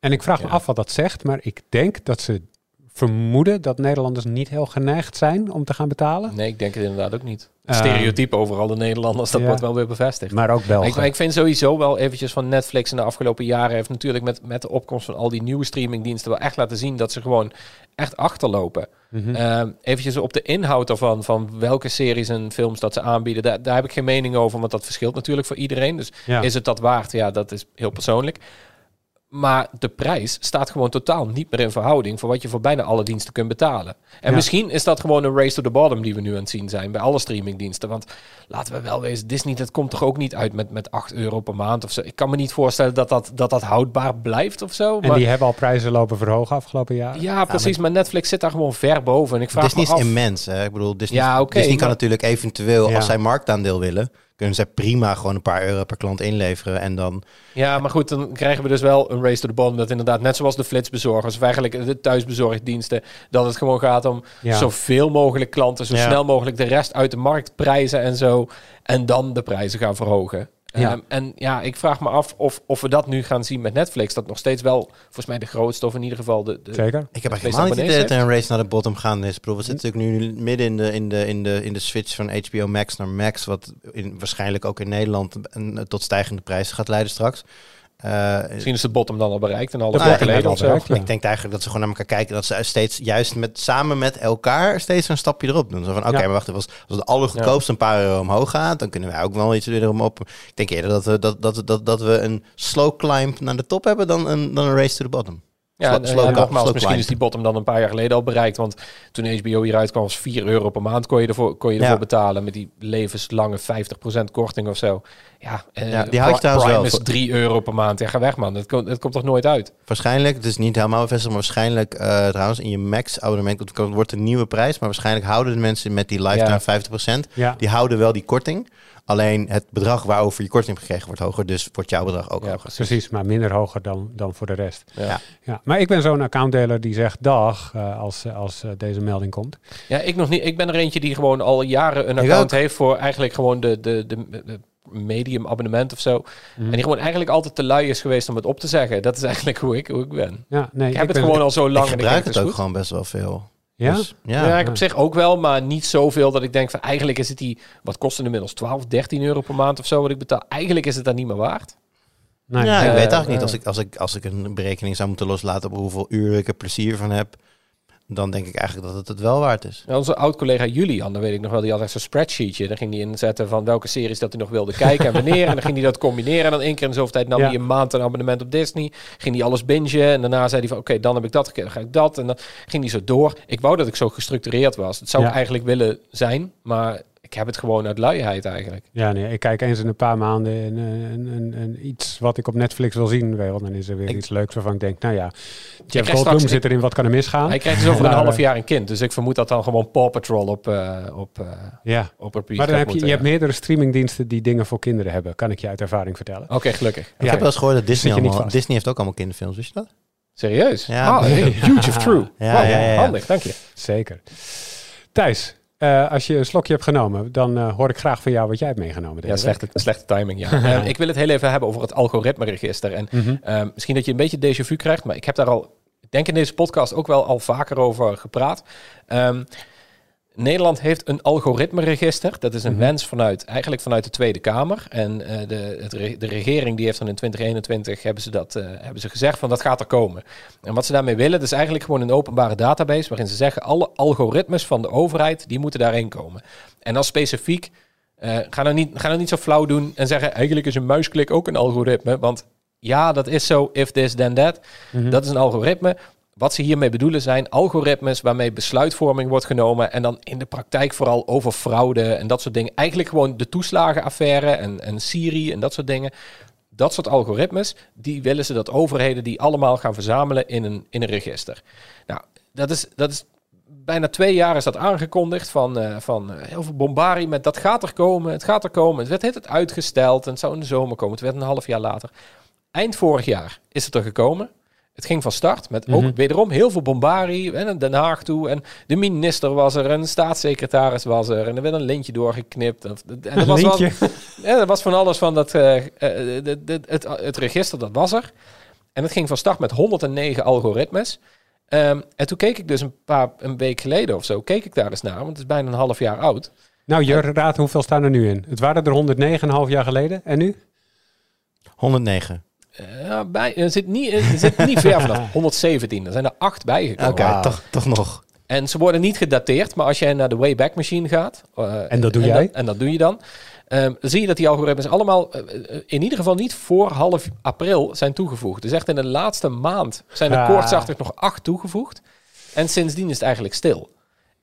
En ik vraag me Ja. af wat dat zegt, maar ik denk dat ze vermoeden dat Nederlanders niet heel geneigd zijn om te gaan betalen. Nee, ik denk het inderdaad ook niet. Ehm, Stereotype overal de Nederlanders, dat ja. wordt wel weer bevestigd. Maar ook Ik, België. maar ik vind sowieso wel eventjes van Netflix in de afgelopen jaren heeft natuurlijk met, met de opkomst van al die nieuwe streamingdiensten wel echt laten zien dat ze gewoon echt achterlopen. Ehm eventjes op de inhoud ervan, van welke series en films dat ze aanbieden, daar, daar heb ik geen mening over, want dat verschilt natuurlijk voor iedereen. Dus ja. is het dat waard? Ja, dat is heel persoonlijk. Maar de prijs staat gewoon totaal niet meer in verhouding voor wat je voor bijna alle diensten kunt betalen. En Ja. misschien is dat gewoon een race to the bottom die we nu aan het zien zijn bij alle streamingdiensten. Want laten we wel wezen, Disney, dat komt toch ook niet uit met, met 8 euro per maand of zo. Ik kan me niet voorstellen dat dat, dat, dat houdbaar blijft of zo. en maar- die hebben al prijzen lopen verhogen afgelopen jaar. ja, precies. maar Netflix zit daar gewoon ver boven. En ik vraag Disney me is af... immens. Hè? Ik bedoel, Disney, Ja, Disney kan natuurlijk eventueel, Ja. als zij marktaandeel willen, kunnen zij prima gewoon een paar euro per klant inleveren en dan... Ja, maar goed, dan krijgen we dus wel een race to the bottom. Dat inderdaad, net zoals de flitsbezorgers, of eigenlijk de thuisbezorgdiensten, dat het gewoon gaat om Ja. zoveel mogelijk klanten, zo Ja. snel mogelijk de rest uit de markt prijzen en zo. En dan de prijzen gaan verhogen. Ja. Ehm, en ja, ik vraag me af of, of we dat nu gaan zien met Netflix. Dat nog steeds wel, volgens mij, de grootste, of in ieder geval de, de, Zeker. Ik heb helemaal niet idee dat er een race naar de bottom gaan is. Ik bedoel, we zitten natuurlijk nu midden in de, in de, in de, in de switch van HBO Max naar Max, wat in, waarschijnlijk ook in Nederland een, tot stijgende prijzen gaat leiden straks. Eh, Misschien is de bottom dan al bereikt en al jaar geleden al of zo. bereikt, ja. Ik denk eigenlijk dat ze gewoon naar elkaar kijken. Dat ze steeds juist met, samen met elkaar steeds een stapje erop doen. Zo van, oké, Ja. maar wacht even. Als, als het allergoedkoopste een paar euro omhoog gaat, dan kunnen wij ook wel iets erom op. Ik denk eerder dat we, dat, dat, dat, dat we een slow climb naar de top hebben dan een, dan een race to the bottom. Ja, en, nogmaals, slow misschien climb. is die bottom dan een paar jaar geleden al bereikt. Want toen HBO hieruit kwam, was 4 euro per maand kon je ervoor, kon je Ja. ervoor betalen. Met die levenslange 50% korting of zo. Ja, eh, Ja, die had je trouwens wel. is 3 euro per maand. Ja, ga weg man. Dat komt, dat komt toch nooit uit? Waarschijnlijk, het is niet helemaal bevestigd, maar waarschijnlijk eh, trouwens in je Max abonnement komt- komt- wordt een nieuwe prijs. Maar waarschijnlijk houden de mensen met die lifetime Ja. 50%, Ja. die houden wel die korting. Alleen het bedrag waarover je korting gekregen wordt hoger, dus wordt jouw bedrag ook Ja, hoger. Precies, maar minder hoger dan, dan voor de rest. Ja. Ja. Maar ik ben zo'n accountdeler die zegt dag eh, als, als eh, deze melding komt. Ja, ik nog niet. Ik ben er eentje die gewoon al jaren een Ik account heeft voor eigenlijk gewoon de, de, de, de medium abonnement of zo. Mhm. En die gewoon eigenlijk altijd te lui is geweest om het op te zeggen. Dat is eigenlijk hoe ik, hoe ik ben. Ja, nee, Ik heb het ben- gewoon al zo lang. Ik en gebruik denk, het is ook goed. gewoon best wel veel. Ja? Dus, Ja, ja. ik op zich ook wel, maar niet zoveel dat ik denk van eigenlijk is het die, wat kost het inmiddels, 12, 13 euro per maand of zo wat ik betaal. Eigenlijk is het dan niet meer waard. Nee. ja, ik weet eigenlijk niet. Als ik, als, ik, als ik een berekening zou moeten loslaten op hoeveel uren ik er plezier van heb, dan denk ik eigenlijk dat het het wel waard is. Ja, Onze oud-collega Julian, dan weet ik nog wel, die had echt zo'n spreadsheetje. Daar ging hij inzetten van welke series dat hij nog wilde kijken en wanneer. en dan ging hij dat combineren. En dan één keer in de zoveel tijd nam Ja. hij een maand een abonnement op Disney. Ging hij alles bingen. En daarna zei hij van oké, dan heb ik dat gekeken, dan ga ik dat. En dan ging hij zo door. Ik wou dat ik zo gestructureerd was. Dat zou Ja. ik eigenlijk willen zijn, maar ik heb het gewoon uit luiheid eigenlijk. Ja, nee, ik kijk eens in een paar maanden een, een, een, een iets wat ik op Netflix wil zien. Wel, dan is er weer Ik- iets leuks waarvan ik denk, nou ja, Jeff Goldblum straks- zit erin, wat kan er misgaan? Hij krijgt dus over een half eh, jaar een kind. Dus ik vermoed dat dan gewoon Paw Patrol op, eh op, eh Ja, op maar dan heb je, je hebt meerdere streamingdiensten die dingen voor kinderen hebben. Kan ik je uit ervaring vertellen. Oké, gelukkig. Ik heb wel eens gehoord dat Disney, allemaal. Disney heeft ook allemaal kinderfilms, wist je dat? Serieus? Ja. Ah, huge of true. Ja, Wow, ja, ja, ja. Handig, dank je. Zeker. Thijs, eh, als je een slokje hebt genomen, dan eh, hoor ik graag van jou wat jij hebt meegenomen. Ja, slechte, slechte timing, ja. Eh, ik wil het heel even hebben over het algoritmeregister. En. Mhm. misschien dat je een beetje déjà vu krijgt, maar ik heb daar al, ik denk in deze podcast ook wel al vaker over gepraat. Ehm, Nederland heeft een algoritmeregister. Dat is een Mhm. wens vanuit, eigenlijk vanuit de Tweede Kamer. En eh, de, het re- de regering die heeft dan in 2021 hebben ze, dat, eh, hebben ze gezegd van dat gaat er komen. En wat ze daarmee willen, dat is eigenlijk gewoon een openbare database waarin ze zeggen alle algoritmes van de overheid, die moeten daarin komen. En dan specifiek, eh, ga, nou niet, ga nou niet zo flauw doen en zeggen eigenlijk is een muisklik ook een algoritme. Want ja, dat is zo, if this then that. Mhm. Dat is een algoritme. Wat ze hiermee bedoelen zijn algoritmes waarmee besluitvorming wordt genomen en dan in de praktijk vooral over fraude en dat soort dingen. Eigenlijk gewoon de toeslagenaffaire en, en Siri en dat soort dingen. Dat soort algoritmes, die willen ze dat overheden die allemaal gaan verzamelen in een, in een register. Nou, dat is, dat is bijna twee jaar is dat aangekondigd van, eh, van eh, heel veel bombarie met dat gaat er komen, het gaat er komen. Het werd het uitgesteld en het zou in de zomer komen. Het werd een half jaar later. Eind vorig jaar is het er gekomen. Het ging van start met ook Mhm. wederom heel veel bombarie en naar Den Haag toe. En de minister was er, en de staatssecretaris was er. En er werd een lintje doorgeknipt. En, en er was wel- Lintje. ja, er was van alles van dat. eh, eh, de- de- het, het register, dat was er. En het ging van start met 109 algoritmes. Ehm, en toen keek ik dus een paar een week geleden of zo, keek ik daar eens naar, want het is bijna een half jaar oud. Nou, je raadt hoeveel staan er nu in? Het waren er 109 een half jaar geleden. En nu? 109. Eh, bij, er zit niet, er zit niet ver vanaf 117. Er zijn er acht Oké, bijgekomen. toch, toch nog. En ze worden niet gedateerd, maar als jij naar de Wayback Machine gaat... eh, En dat doe jij? Dat, en dat doe je dan. ehm, zie je dat die algoritmes allemaal eh, eh, in ieder geval niet voor half april zijn toegevoegd. Dus echt in de laatste maand zijn er Ah. koortsachtig nog acht toegevoegd. En sindsdien is het eigenlijk stil.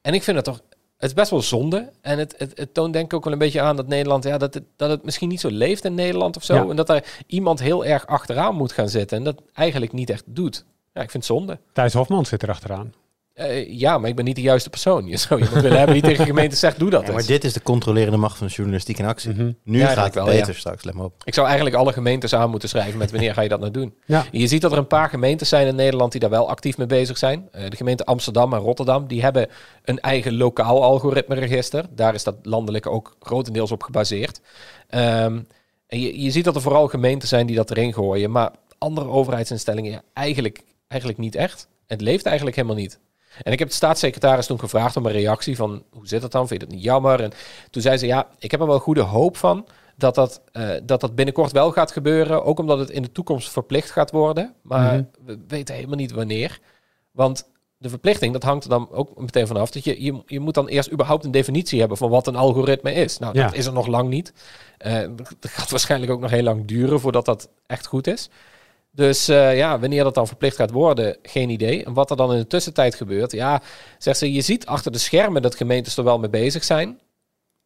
En ik vind het toch... Het is best wel zonde. En het, het, het toont denk ik ook wel een beetje aan dat Nederland... Ja, dat, het, dat het misschien niet zo leeft in Nederland of zo. Ja. En dat er iemand heel erg achteraan moet gaan zitten. En dat eigenlijk niet echt doet. Ja, ik vind het zonde. Thijs Hofman zit er achteraan. Eh, ja, maar ik ben niet de juiste persoon. Je zou iemand willen hebben die tegen de gemeente zegt, doe dat Ja, maar dit is de controlerende macht van de journalistiek in actie. Mhm. Nu Ja, gaat het wel, beter straks, let maar op. Ik zou eigenlijk alle gemeentes aan moeten schrijven met wanneer ga je dat nou doen. Ja. Je ziet dat er een paar gemeentes zijn in Nederland die daar wel actief mee bezig zijn. Eh, de gemeente Amsterdam en Rotterdam, die hebben een eigen lokaal algoritmeregister. Daar is dat landelijk ook grotendeels op gebaseerd. Ehm, en je, je ziet dat er vooral gemeenten zijn die dat erin gooien. Maar andere overheidsinstellingen ja, eigenlijk, eigenlijk niet echt. Het leeft eigenlijk helemaal niet. En ik heb de staatssecretaris toen gevraagd om een reactie van hoe zit het dan? Vind je dat niet jammer? En toen zei ze ja, ik heb er wel goede hoop van dat dat, eh, dat dat binnenkort wel gaat gebeuren. Ook omdat het in de toekomst verplicht gaat worden. Maar Mhm. we weten helemaal niet wanneer. Want de verplichting, dat hangt er dan ook meteen vanaf. Dat je, je, je moet dan eerst überhaupt een definitie hebben van wat een algoritme is. Nou, Ja. dat is er nog lang niet. Eh dat gaat waarschijnlijk ook nog heel lang duren voordat dat echt goed is. Dus eh, ja, wanneer dat dan verplicht gaat worden, geen idee. En wat er dan in de tussentijd gebeurt, ja, zegt ze, je ziet achter de schermen dat gemeentes er wel mee bezig zijn.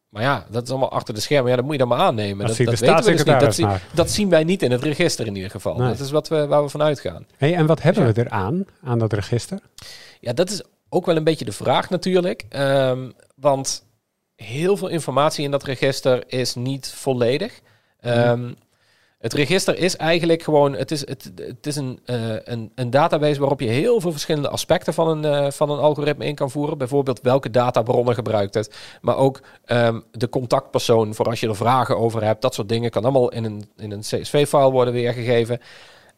Maar ja, dat is allemaal achter de schermen. Ja, dat moet je dan maar aannemen. Dat Dat, weten we dus niet. Dat, zie- dat zien wij niet in het register in ieder geval. Nee. Dat is wat we, waar we van uitgaan. Hey, en wat hebben Ja. we eraan, aan dat register? Ja, dat is ook wel een beetje de vraag natuurlijk. Ehm, want heel veel informatie in dat register is niet volledig. Ehm, Het register is eigenlijk gewoon, het is, het, het is een, eh, een, een database waarop je heel veel verschillende aspecten van een, eh, van een algoritme in kan voeren. Bijvoorbeeld welke databronnen gebruikt het, maar ook ehm, de contactpersoon voor als je er vragen over hebt. Dat soort dingen kan allemaal in een, in een CSV-file worden weergegeven.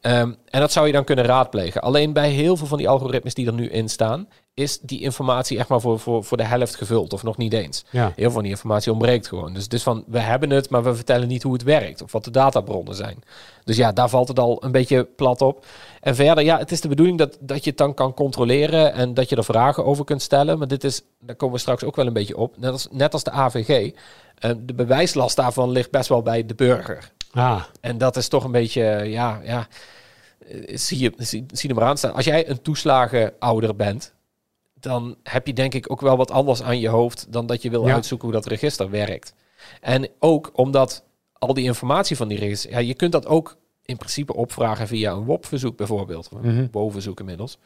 Ehm, en dat zou je dan kunnen raadplegen. Alleen bij heel veel van die algoritmes die er nu in staan, is die informatie echt maar voor, voor, voor de helft gevuld, of nog niet eens. Ja. Heel veel van die informatie ontbreekt gewoon. Dus, dus van, we hebben het, maar we vertellen niet hoe het werkt, of wat de databronnen zijn. Dus ja, daar valt het al een beetje plat op. En verder, ja, het is de bedoeling dat, dat je het dan kan controleren en dat je er vragen over kunt stellen. Maar dit is, daar komen we straks ook wel een beetje op. Net als, net als de AVG. eh, de bewijslast daarvan ligt best wel bij de burger. Ah, En dat is toch een beetje, ja, ja. eh, Zie je, zie, zie er maar aan staan. Als jij een toeslagenouder bent, dan heb je denk ik ook wel wat anders aan je hoofd dan dat je wil Ja. uitzoeken hoe dat register werkt. En ook omdat al die informatie van die register, ja, je kunt dat ook in principe opvragen via een WOP-verzoek bijvoorbeeld, Mhm. WO-verzoek inmiddels.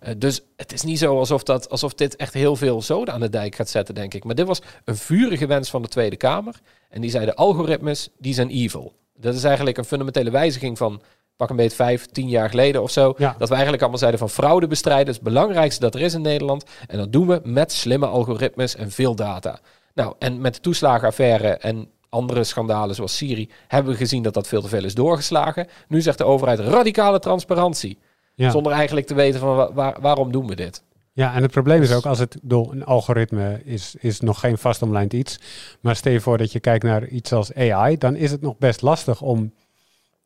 Eh, dus het is niet zo alsof, dat, alsof dit echt heel veel zoden aan de dijk gaat zetten, denk ik. Maar dit was een vurige wens van de Tweede Kamer. En die zeiden algoritmes, die zijn evil. Dat is eigenlijk een fundamentele wijziging van pak een beetje vijf, tien jaar geleden of zo. Ja. Dat we eigenlijk allemaal zeiden van fraude bestrijden is het belangrijkste dat er is in Nederland. En dat doen we met slimme algoritmes en veel data. Nou, en met de toeslagenaffaire en andere schandalen zoals Siri hebben we gezien dat dat veel te veel is doorgeslagen. Nu zegt de overheid radicale transparantie. ja. Zonder eigenlijk te weten van wa- waar, waarom doen we dit. ja, en het probleem is ook, als het door een algoritme is, is nog geen vastomlijnd iets. Maar stel je voor dat je kijkt naar iets als AI, dan is het nog best lastig om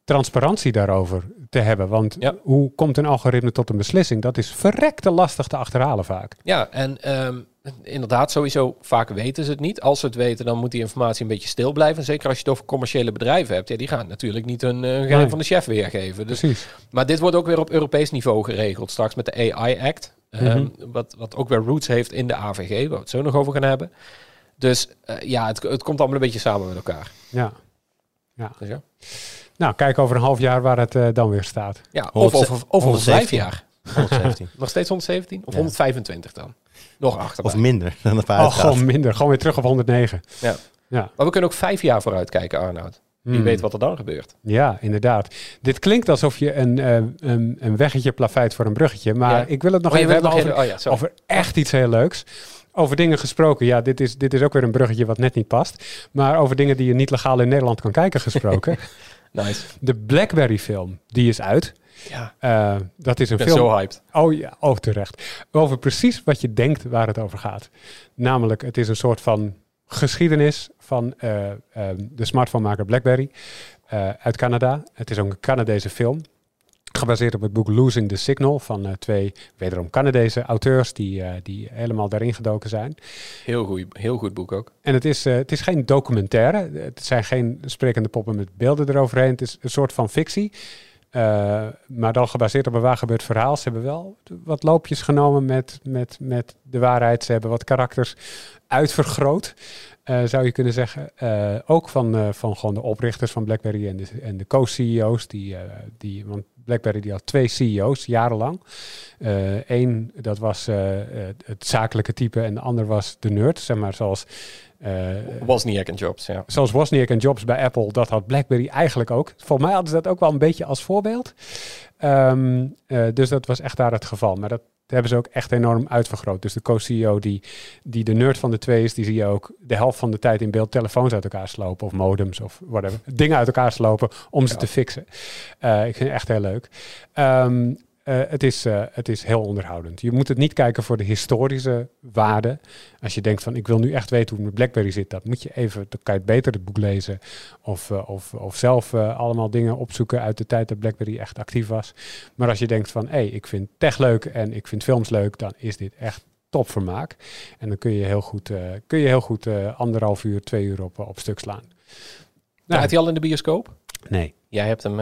transparantie daarover te hebben. Want Ja. hoe komt een algoritme tot een beslissing? Dat is verrekte lastig te achterhalen vaak. Ja, en ehm, inderdaad, sowieso vaak weten ze het niet. Als ze het weten, dan moet die informatie een beetje stil blijven. Zeker als je het over commerciële bedrijven hebt. Ja, die gaan natuurlijk niet hun, eh, hun geheim Nee. van de chef weergeven. Dus, Precies. maar dit wordt ook weer op Europees niveau geregeld. Straks met de AI Act. ehm, Mhm. wat, wat ook weer roots heeft in de AVG. Waar we het zo nog over gaan hebben. Dus eh, ja, het, het komt allemaal een beetje samen met elkaar. Ja. Dus ja, Nou, kijk over een half jaar waar het eh, dan weer staat. ja of, of, of, of over vijf 117. jaar. 117. Nog steeds 117? Of Ja. 125 dan? Nog achter. of minder dan een paar Oh, uitgaven. gewoon minder. Gewoon weer terug op 109. Ja. Ja. Maar we kunnen ook vijf jaar vooruit kijken, Arnoud. Wie Hmm. weet wat er dan gebeurt. Ja, inderdaad. Dit klinkt alsof je een, eh, een, een weggetje plaveit voor een bruggetje. Maar Ja. ik wil het nog Oh, je even hebben nog over, even- oh ja, over echt iets heel leuks. Over dingen gesproken. Ja, dit is, dit is ook weer een bruggetje wat net niet past. Maar over dingen die je niet legaal in Nederland kan kijken gesproken. Nice. De Blackberry film, die is uit. Ja, Eh, dat is een ik ben film. zo hyped. Oh ja, oh terecht. Over precies wat je denkt waar het over gaat. Namelijk, het is een soort van geschiedenis van eh, ehm, de smartphonemaker BlackBerry eh, uit Canada. Het is ook een Canadese film. Gebaseerd op het boek Losing the Signal van eh, twee, wederom Canadese auteurs die, eh, die helemaal daarin gedoken zijn. Heel goed, heel goed boek ook. En het is, eh, het is geen documentaire. Het zijn geen sprekende poppen met beelden eroverheen. Het is een soort van fictie. Maar dan gebaseerd op een waar gebeurd verhaal. Ze hebben wel wat loopjes genomen met, met, met de waarheid. Ze hebben wat karakters uitvergroot, zou je kunnen zeggen. Ook van, van gewoon de oprichters van BlackBerry en de, en de co-CEO's. Die, die, want BlackBerry die had twee CEO's jarenlang. Eén, dat was het zakelijke type en de ander was de nerd, zeg maar zoals... Wozniak en Jobs, ja. Zoals Wozniak en Jobs bij Apple, dat had BlackBerry eigenlijk ook. Volgens mij hadden ze dat ook wel een beetje als voorbeeld. Ehm, dus dat was echt daar het geval. Maar dat hebben ze ook echt enorm uitvergroot. Dus de co-CEO die, die de nerd van de twee is, die zie je ook de helft van de tijd in beeld telefoons uit elkaar slopen of modems of whatever. Dingen uit elkaar slopen om ze te fixen. Uh, ik vind het echt heel leuk. Um, uh, het, is, uh, het is heel onderhoudend. Je moet het niet kijken voor de historische waarde. Als je denkt van ik wil nu echt weten hoe met BlackBerry zit, dat moet je even, dan kan je beter het boek lezen. Of, uh, of, of zelf allemaal dingen opzoeken uit de tijd dat BlackBerry echt actief was. Maar als je denkt van hé, hey, ik vind tech leuk en ik vind films leuk, dan is dit echt topvermaak. En dan kun je heel goed, kun je heel goed anderhalf uur, twee uur op, op stuk slaan. Nou, had hij al in de bioscoop? Nee. Jij hebt hem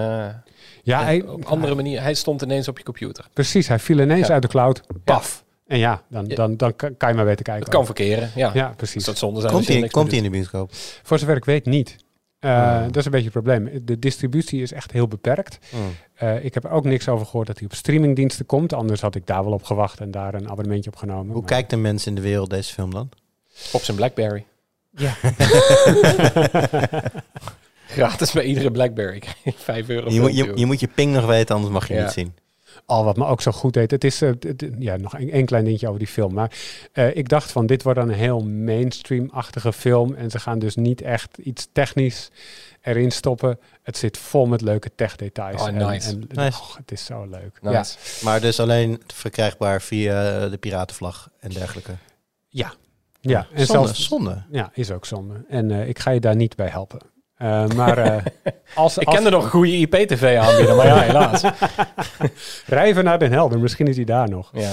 ja, hij, op andere manier. Hij stond ineens op je computer. Precies, hij viel ineens uit de cloud. Paf. En ja, dan, dan, dan kan je maar weten kijken. Het kan verkeren, ja. Ja, precies. Dat zonde zijn komt hij komt hij in de bioscoop? Voor zover ik weet niet. Uh, Dat is een beetje het probleem. De distributie is echt heel beperkt. Oh. Uh, ik heb ook niks over gehoord dat hij op streamingdiensten komt. Anders had ik daar wel op gewacht en daar een abonnementje op genomen. Hoe maar... kijkt de mens in de wereld deze film dan? Op zijn Blackberry. Ja. Gratis bij iedere Blackberry. 5 euro. Je moet je, je moet je ping nog weten, anders mag je Ja. niet zien. Al wat me ook zo goed deed. Het is eh, ja, nog een, een klein dingetje over die film. Maar eh, ik dacht van dit wordt dan een heel mainstream-achtige film. En ze gaan dus niet echt iets technisch erin stoppen. Het zit vol met leuke tech-details. Oh, En- nice. En, Nice. och, het is zo leuk. Nice. Maar dus alleen verkrijgbaar via de piratenvlag en dergelijke. Ja, ja. en zonde, zelfs zonde. Ja, is ook zonde. En eh, ik ga je daar niet bij helpen. Eh, maar eh, als, Ik als kende nog een goede IPTV aanbieden, maar ja, helaas. Rijven naar Den Helder, misschien is hij daar nog. Ja.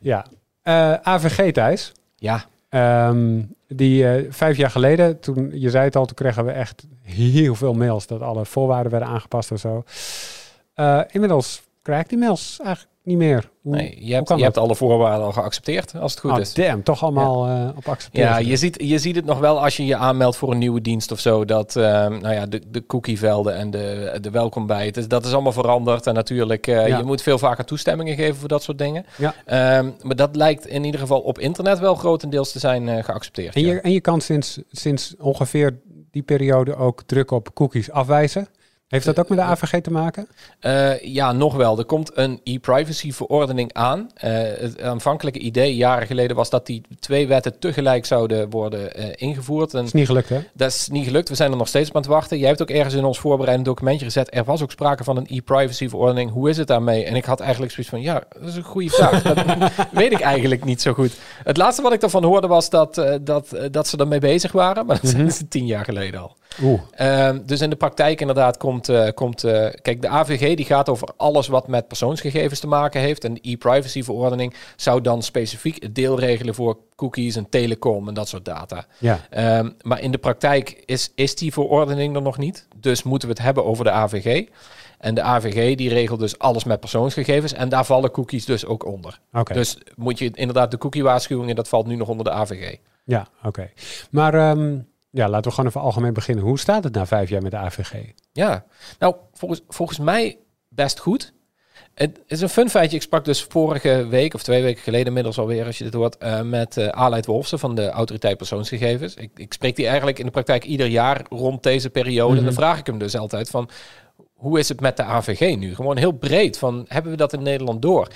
Ja. Eh, AVG, Thijs. ja. Ehm, die vijf jaar geleden, toen je zei het al, toen kregen we echt heel veel mails dat alle voorwaarden werden aangepast en zo. Inmiddels krijg ik die mails eigenlijk niet meer. Hoe, Nee, je hebt, je dat? hebt alle voorwaarden al geaccepteerd, als het goed Ah, is. damn, toch allemaal eh, op accepteren. Ja, je ziet, je ziet het nog wel als je je aanmeldt voor een nieuwe dienst of zo. Dat ehm, nou ja, de, de cookievelden en de, de welkom bij. Het is, dat is allemaal veranderd. En natuurlijk, eh, Ja. je moet veel vaker toestemmingen geven voor dat soort dingen. Ja. Ehm, maar dat lijkt in ieder geval op internet wel grotendeels te zijn eh, geaccepteerd. En ja. je, en je kan sinds, sinds ongeveer die periode ook druk op cookies afwijzen. Heeft dat ook met de AVG te maken? Eh, ja, nog wel. Er komt een e-privacy verordening aan. Eh, het aanvankelijke idee jaren geleden was dat die twee wetten tegelijk zouden worden eh, ingevoerd. En is niet gelukt, hè? dat is niet gelukt. We zijn er nog steeds op aan het wachten. Jij hebt ook ergens in ons voorbereidend documentje gezet. Er was ook sprake van een e-privacy verordening. Hoe is het daarmee? En ik had eigenlijk zoiets van, ja, dat is een goede vraag. dat weet ik eigenlijk niet zo goed. Het laatste wat ik daarvan hoorde was dat, dat, dat ze ermee bezig waren. Maar dat Mhm. is tien jaar geleden al. Oeh. Ehm, dus in de praktijk inderdaad komt... eh, komt eh, kijk, de AVG die gaat over alles wat met persoonsgegevens te maken heeft. En de e-privacy-verordening zou dan specifiek het deel regelen voor cookies en telecom en dat soort data. Ja, Ehm, maar in de praktijk is, is die verordening er nog niet. Dus moeten we het hebben over de AVG. En de AVG die regelt dus alles met persoonsgegevens. En daar vallen cookies dus ook onder. oké. Dus moet je inderdaad de cookie-waarschuwingen, dat valt nu nog onder de AVG. Ja, oké. Maar ehm, ja, laten we gewoon even algemeen beginnen. Hoe staat het na vijf jaar met de AVG? Ja, nou, volgens, volgens mij best goed. Het is een fun feitje. Ik sprak dus vorige week, of twee weken geleden inmiddels alweer, als je dit hoort, eh, met uh, Aleid Wolfsen van de Autoriteit Persoonsgegevens. Ik, ik spreek die eigenlijk in de praktijk ieder jaar rond deze periode. En Mhm. dan vraag ik hem dus altijd van, hoe is het met de AVG nu? Gewoon heel breed, van hebben we dat in Nederland door?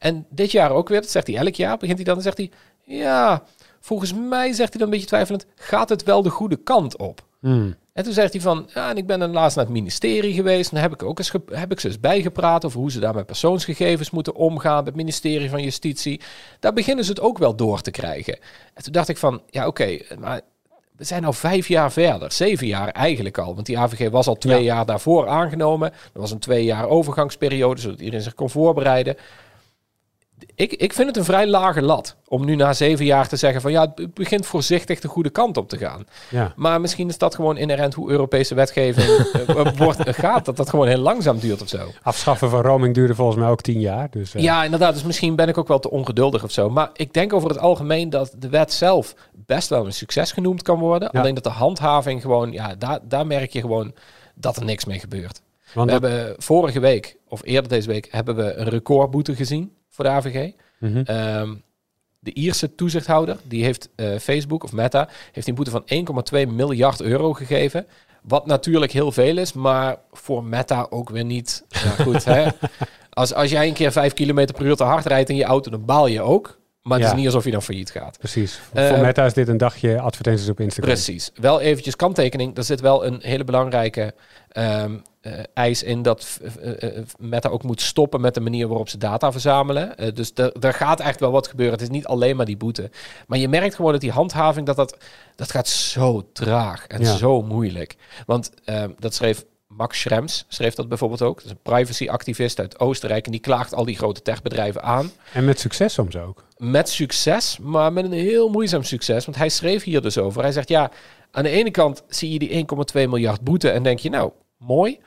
En dit jaar ook weer, dat zegt hij elk jaar, begint hij dan en zegt hij, ja, volgens mij, zegt hij dan een beetje twijfelend, gaat het wel de goede kant op? Hmm. En toen zegt hij van, ja, en ik ben dan laatst naar het ministerie geweest. En dan heb ik ook eens, heb ik ze eens bijgepraat over hoe ze daar met persoonsgegevens moeten omgaan. Het ministerie van Justitie. Daar beginnen ze het ook wel door te krijgen. En toen dacht ik van, ja, oké, maar we zijn al vijf jaar verder. Zeven jaar eigenlijk al. Want die AVG was al twee Ja. jaar daarvoor aangenomen. Er was een twee jaar overgangsperiode, zodat iedereen zich kon voorbereiden. Ik, ik vind het een vrij lage lat om nu na zeven jaar te zeggen van ja, het begint voorzichtig de goede kant op te gaan. Ja. Maar misschien is dat gewoon inherent hoe Europese wetgeving eh, wordt, eh, gaat. Dat dat gewoon heel langzaam duurt of zo. Afschaffen van roaming duurde volgens mij ook tien jaar. Dus, eh, Ja, inderdaad. Dus misschien ben ik ook wel te ongeduldig of zo. Maar ik denk over het algemeen dat de wet zelf best wel een succes genoemd kan worden. Ja. Alleen dat de handhaving gewoon, ja, daar, daar merk je gewoon dat er niks mee gebeurt. Want We dat- hebben vorige week, of eerder deze week, hebben we een recordboete gezien voor de AVG. Mhm. Ehm, de Ierse toezichthouder, die heeft eh, Facebook of Meta, heeft een boete van 1,2 miljard euro gegeven. Wat natuurlijk heel veel is, maar voor Meta ook weer niet. Goed, hè? Als, als jij een keer 5 km per uur te hard rijdt in je auto, dan baal je ook. Maar het Ja. is niet alsof je dan failliet gaat. Precies. Eh, Voor Meta is dit een dagje advertenties op Instagram. Precies. Wel eventjes kanttekening. Er zit wel een hele belangrijke ehm, eh, eis in dat eh, eh, Meta ook moet stoppen met de manier waarop ze data verzamelen. Eh, dus er gaat echt wel wat gebeuren. Het is niet alleen maar die boete. Maar je merkt gewoon dat die handhaving, dat, dat, dat gaat zo traag en Ja. zo moeilijk. Want ehm, dat schreef Max Schrems, schreef dat bijvoorbeeld ook. Dat is een privacyactivist uit Oostenrijk. En die klaagt al die grote techbedrijven aan En met succes soms ook. met succes, maar met een heel moeizaam succes. Want hij schreef hier dus over. Hij zegt ja, aan de ene kant zie je die 1,2 miljard boete en denk je nou, mooi.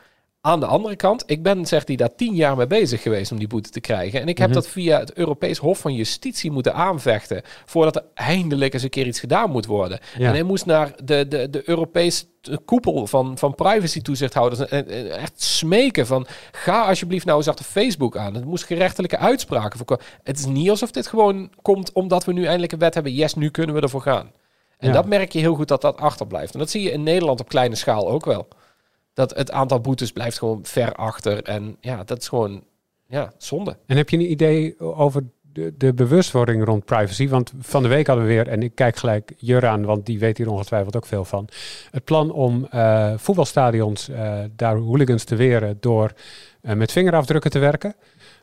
Aan de andere kant, ik ben, zegt hij, daar tien jaar mee bezig geweest om die boete te krijgen. En ik heb Mhm. dat via het Europees Hof van Justitie moeten aanvechten. Voordat er eindelijk eens een keer iets gedaan moet worden. Ja. En hij moest naar de, de, de Europese koepel van, van privacy toezichthouders en, en echt smeken van ga alsjeblieft nou eens achter Facebook aan. Het moest gerechtelijke uitspraken voorkomen. Het is niet alsof dit gewoon komt omdat we nu eindelijk een wet hebben. Yes, nu kunnen we ervoor gaan. En Ja. dat merk je heel goed dat dat achterblijft. En dat zie je in Nederland op kleine schaal ook wel. Dat het aantal boetes blijft gewoon ver achter. En ja, dat is gewoon ja, zonde. En heb je een idee over de, de bewustwording rond privacy? Want van de week hadden we weer, en ik kijk gelijk Jur aan, want die weet hier ongetwijfeld ook veel van. Het plan om eh, voetbalstadions eh, daar hooligans te weren door eh, met vingerafdrukken te werken.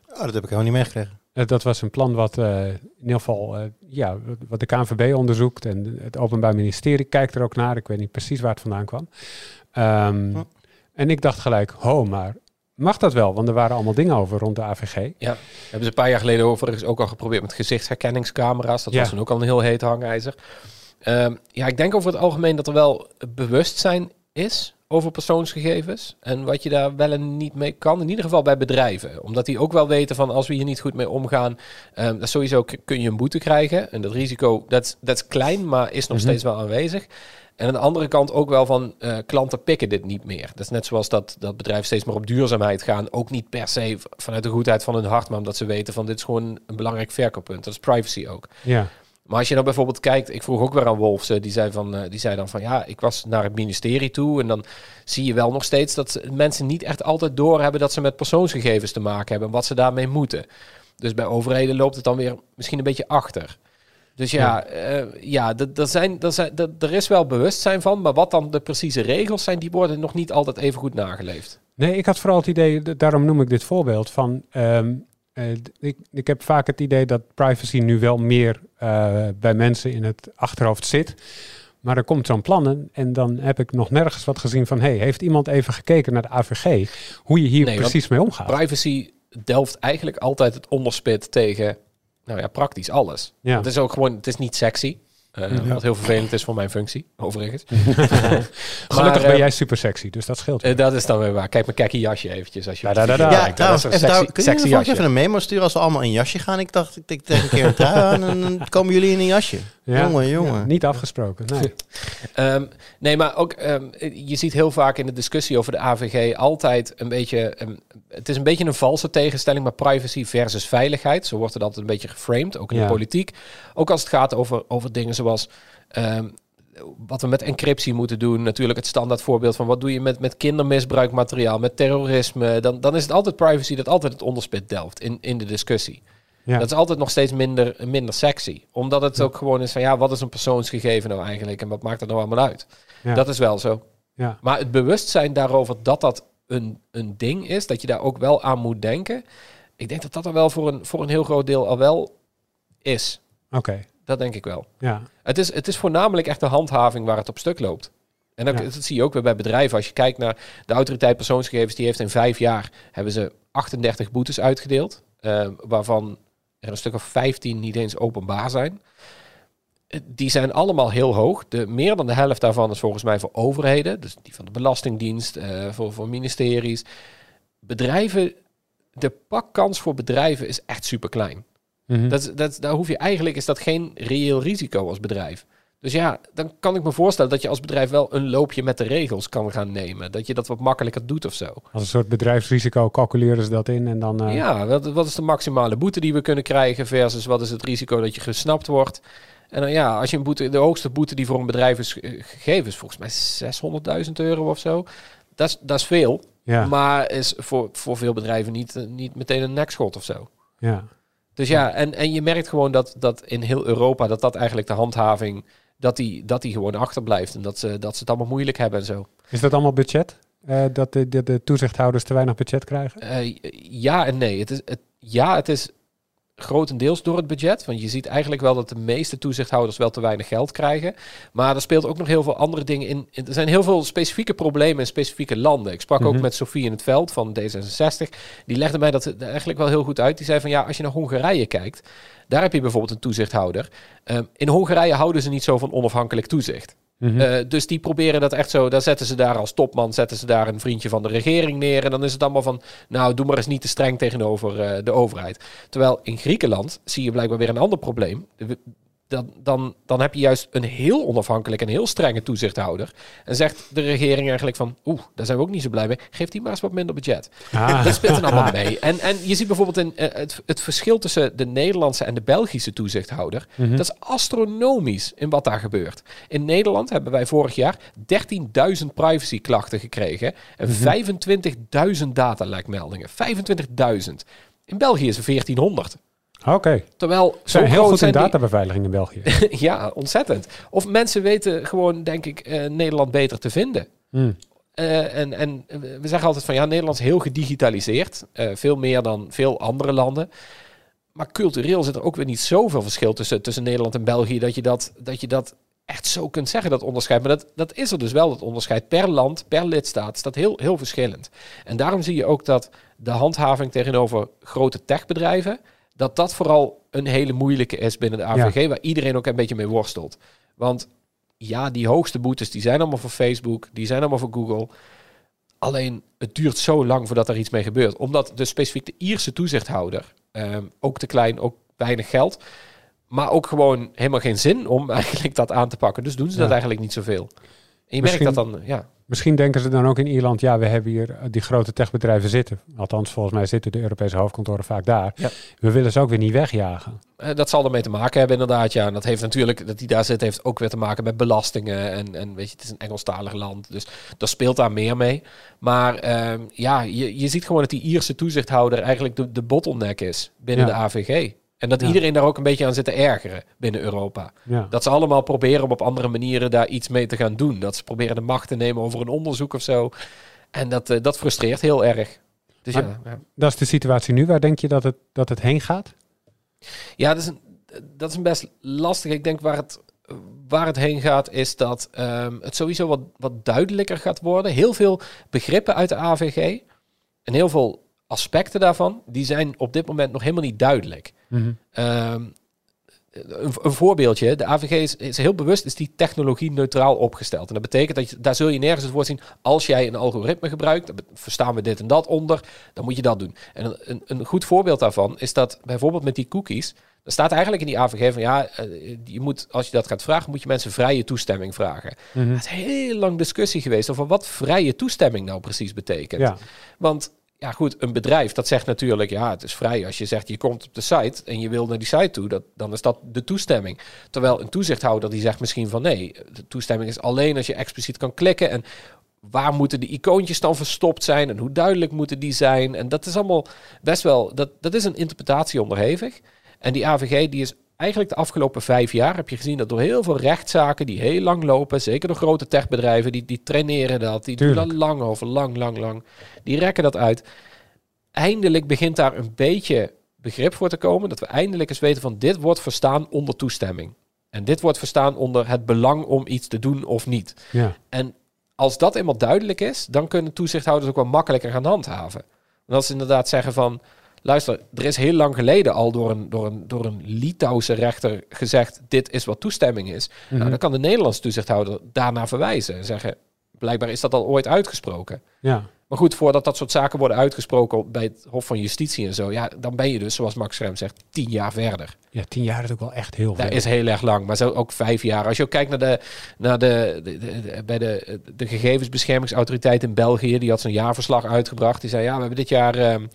Oh, dat heb ik helemaal niet meegekregen. Dat was een plan wat eh, in ieder geval eh, ja, wat de KNVB onderzoekt en het Openbaar Ministerie kijkt er ook naar. Ik weet niet precies waar het vandaan kwam. Ehm, Hm. En ik dacht gelijk, ho, maar mag dat wel? Want er waren allemaal dingen over rond de AVG. Hebben ze een paar jaar geleden overigens ook al geprobeerd met gezichtsherkenningscamera's. Dat Ja. was toen ook al een heel heet hangijzer. Ehm, ja, ik denk over het algemeen dat er wel bewustzijn is over persoonsgegevens. En wat je daar wel en niet mee kan. In ieder geval bij bedrijven. Omdat die ook wel weten van als we hier niet goed mee omgaan. ehm dan sowieso kun je een boete krijgen. En dat risico, dat is- dat is klein, maar is nog Mhm. steeds wel aanwezig. En aan de andere kant ook wel van eh, klanten pikken dit niet meer. Dat is net zoals dat, dat bedrijven steeds meer op duurzaamheid gaan. Ook niet per se vanuit de goedheid van hun hart, maar omdat ze weten van dit is gewoon een belangrijk verkooppunt. Dat is privacy ook. Ja, Maar als je dan bijvoorbeeld kijkt, ik vroeg ook weer aan Wolfse, die zei, van, eh, die zei dan van ja, ik was naar het ministerie toe en dan zie je wel nog steeds dat ze- mensen niet echt altijd doorhebben dat ze met persoonsgegevens te maken hebben en wat ze daarmee moeten. Dus bij overheden loopt het dan weer misschien een beetje achter. Dus ja, ja, ja dat, dat zijn, dat zijn, dat, er is wel bewustzijn van, maar wat dan de precieze regels zijn, die worden nog niet altijd even goed nageleefd. Nee, ik had vooral het idee, daarom noem ik dit voorbeeld, van ehm, eh, ik, ik heb vaak het idee dat privacy nu wel meer eh, bij mensen in het achterhoofd zit. Maar er komt zo'n plan en- en dan heb ik nog nergens wat gezien van, hey, heeft iemand even gekeken naar de AVG, hoe je hier Nee, precies mee omgaat? Privacy delft eigenlijk altijd het onderspit tegen, nou ja, praktisch alles. Ja. Het is ook gewoon, het is niet sexy. Eh. Wat heel vervelend is voor mijn functie, overigens. Gelukkig ben eh, jij super sexy, dus dat scheelt. Eh, dat is dan weer waar. Kijk mijn kakkie jasje eventjes. Als je Da, da, da, da. Ja, kijkt. trouwens, dat is even een daar, sexy, kun je jasje. even een memo sturen als we allemaal in jasje gaan? Ik dacht, ik, tegen een keer een trui aan en dan komen jullie in een jasje. Ja. Jongen, jongen. Ja, niet afgesproken, nee. Ehm, nee, maar ook, ehm, je ziet heel vaak in de discussie over de AVG altijd een beetje... ehm, het is een beetje een valse tegenstelling, maar privacy versus veiligheid. Zo wordt het altijd een beetje geframed, ook in Ja. de politiek. Ook als het gaat over, over dingen zoals... ehm, wat we met encryptie moeten doen. Natuurlijk het standaard voorbeeld van wat doe je met, met kindermisbruikmateriaal, met terrorisme. Dan, dan is het altijd privacy dat altijd het onderspit delft in, in de discussie. Ja. Dat is altijd nog steeds minder, minder sexy. Omdat het Ja. ook gewoon is van ja, wat is een persoonsgegeven nou eigenlijk en wat maakt dat nou allemaal uit? Ja. Dat is wel zo. Ja. Maar het bewustzijn daarover dat dat een, een ding is, dat je daar ook wel aan moet denken. Ik denk dat dat er wel voor een, voor een heel groot deel al wel is. Oké, Dat denk ik wel. ja. Het is, het is voornamelijk echt de handhaving waar het op stuk loopt. En dat, Ja. dat zie je ook weer bij bedrijven. Als je kijkt naar de autoriteit persoonsgegevens, die heeft in vijf jaar hebben ze 38 boetes uitgedeeld. eh, waarvan er een stuk of 15 niet eens openbaar zijn. Eh, Die zijn allemaal heel hoog. De, meer dan de helft daarvan is volgens mij voor overheden. Dus die van de Belastingdienst, eh, voor, voor ministeries. Bedrijven, de pakkans voor bedrijven is echt super klein. Mhm. Dat, dat, daar hoef je eigenlijk, is dat geen reëel risico als bedrijf. Dus ja, dan kan ik me voorstellen dat je als bedrijf wel een loopje met de regels kan gaan nemen. Dat je dat wat makkelijker doet of zo. Als een soort bedrijfsrisico calculeren ze dat in en dan... eh, Ja, wat, wat is de maximale boete die we kunnen krijgen versus wat is het risico dat je gesnapt wordt? En dan ja, als je een boete, de hoogste boete die voor een bedrijf is gegeven is volgens mij 600.000 euro of zo. Dat is, dat is veel, ja, maar is voor, voor veel bedrijven niet, eh, niet meteen een nekschot of zo. ja. Dus ja, en, en je merkt gewoon dat, dat in heel Europa, dat dat eigenlijk de handhaving, dat die, dat die gewoon achterblijft. En dat ze, dat ze het allemaal moeilijk hebben en zo. Is dat allemaal budget? Eh, dat de, de, de toezichthouders te weinig budget krijgen? Eh, ja en nee. Het is, het, ja, het is grotendeels door het budget. Want je ziet eigenlijk wel dat de meeste toezichthouders wel te weinig geld krijgen. Maar er speelt ook nog heel veel andere dingen in. Er zijn heel veel specifieke problemen in specifieke landen. Ik sprak ook Mhm. met Sofie in het veld van D66. Die legde mij dat eigenlijk wel heel goed uit. Die zei van ja, als je naar Hongarije kijkt, daar heb je bijvoorbeeld een toezichthouder. Ehm, in Hongarije houden ze niet zo van onafhankelijk toezicht. Mhm. Eh, dus die proberen dat echt zo. Dan zetten ze daar als topman zetten ze daar een vriendje van de regering neer. En dan is het allemaal van. Nou, doe maar eens niet te streng tegenover eh, de overheid. Terwijl in Griekenland zie je blijkbaar weer een ander probleem. Dan, dan, dan heb je juist een heel onafhankelijk en heel strenge toezichthouder. En zegt de regering eigenlijk van. Oeh, daar zijn we ook niet zo blij mee. Geef die maar eens wat minder budget. Ah. Dat speelt er allemaal mee. En, en je ziet bijvoorbeeld in, eh, het, het verschil tussen de Nederlandse en de Belgische toezichthouder. Mhm. Dat is astronomisch in wat daar gebeurt. In Nederland hebben wij vorig jaar 13.000 privacyklachten gekregen. En Mhm. 25.000 datalekmeldingen. 25.000. In België is er 1400. Oké. Terwijl Ze zo zijn heel goed in zijn databeveiliging in België. ja, ontzettend. Of mensen weten gewoon, denk ik, eh, Nederland beter te vinden. Hmm. Eh, en, en we zeggen altijd van ja, Nederland is heel gedigitaliseerd. Eh, veel meer dan veel andere landen. Maar cultureel zit er ook weer niet zoveel verschil tussen, tussen Nederland en België. Dat je dat, dat je dat echt zo kunt zeggen, dat onderscheid. Maar dat, dat is er dus wel, dat onderscheid. Per land, per lidstaat is dat heel, heel verschillend. En daarom zie je ook dat de handhaving tegenover grote techbedrijven... dat dat vooral een hele moeilijke is binnen de AVG... waar iedereen ook een beetje mee worstelt. Want ja, die hoogste boetes, die zijn allemaal voor Facebook, die zijn allemaal voor Google. Alleen, het duurt zo lang voordat er iets mee gebeurt. Omdat de specifiek de Ierse toezichthouder, ehm, ook te klein, ook weinig geld, maar ook gewoon helemaal geen zin om eigenlijk dat aan te pakken. Dus doen ze dat eigenlijk niet zoveel. En je Misschien- merkt dat dan, ja. Misschien denken ze dan ook in Ierland, ja, we hebben hier eh, die grote techbedrijven zitten. Althans, volgens mij zitten de Europese hoofdkantoren vaak daar. Ja. We willen ze ook weer niet wegjagen. Eh, Dat zal ermee te maken hebben, inderdaad. Ja, en dat heeft natuurlijk, dat die daar zit, heeft ook weer te maken met belastingen. En, en weet je, het is een Engelstalig land. Dus dat speelt daar meer mee. Maar ehm, ja, je, je ziet gewoon dat die Ierse toezichthouder eigenlijk de, de bottleneck is binnen Ja. de AVG. En dat Ja. iedereen daar ook een beetje aan zit te ergeren binnen Europa. Ja. Dat ze allemaal proberen om op andere manieren daar iets mee te gaan doen. Dat ze proberen de macht te nemen over een onderzoek of zo. En dat, eh, dat frustreert heel erg. Dus Maar- ja, ja. Dat is de situatie nu. Waar denk je dat het, dat het heen gaat? Ja, dat is, een, dat is een best lastig. Ik denk waar het, waar het heen gaat, is dat ehm, het sowieso wat, wat duidelijker gaat worden. Heel veel begrippen uit de AVG en heel veel aspecten daarvan, die zijn op dit moment nog helemaal niet duidelijk. Mhm. Ehm, een, een voorbeeldje, de AVG is, is heel bewust, is die technologie neutraal opgesteld. En dat betekent dat je, daar zul je nergens het woord zien, als jij een algoritme gebruikt, dan verstaan we dit en dat onder, dan moet je dat doen. En een, een, goed voorbeeld daarvan is dat bijvoorbeeld met die cookies, er staat eigenlijk in die AVG van ja, eh, je moet, als je dat gaat vragen, moet je mensen vrije toestemming vragen. Het is heel lang discussie geweest over wat vrije toestemming nou precies betekent. Ja. Want ja, goed, een bedrijf dat zegt natuurlijk, ja, het is vrij. Als je zegt je komt op de site en je wil naar die site toe, dat, dan is dat de toestemming. Terwijl een toezichthouder die zegt misschien van nee, de toestemming is alleen als je expliciet kan klikken en waar moeten de icoontjes dan verstopt zijn en hoe duidelijk moeten die zijn. En dat is allemaal best wel, dat, dat is een interpretatie onderhevig. En die AVG die is eigenlijk de afgelopen vijf jaar, heb je gezien dat door heel veel rechtszaken die heel lang lopen, zeker door grote techbedrijven, die, die traineren dat, die doen dat lang over, lang, lang, lang. Die rekken dat uit. Eindelijk begint daar een beetje begrip voor te komen, dat we eindelijk eens weten van dit wordt verstaan onder toestemming. En dit wordt verstaan onder het belang om iets te doen of niet. Ja. En als dat eenmaal duidelijk is, dan kunnen toezichthouders ook wel makkelijker gaan handhaven. Want als ze inderdaad zeggen van, luister, er is heel lang geleden al door een, door een, door een Litouwse rechter gezegd, dit is wat toestemming is. Nou, Mhm. dan kan de Nederlandse toezichthouder daarna verwijzen en zeggen, blijkbaar is dat al ooit uitgesproken. ja. Maar goed, voordat dat soort zaken worden uitgesproken bij het Hof van Justitie en zo, ja, dan ben je dus, zoals Max Schrem zegt, tien jaar verder. Ja, tien jaar is ook wel echt heel veel. Dat is heel erg lang, maar zo ook vijf jaar. Als je ook kijkt naar de, naar de, de, de- bij de, de gegevensbeschermingsautoriteit in België, die had zo'n jaarverslag uitgebracht. Die zei, ja, we hebben dit jaar ehm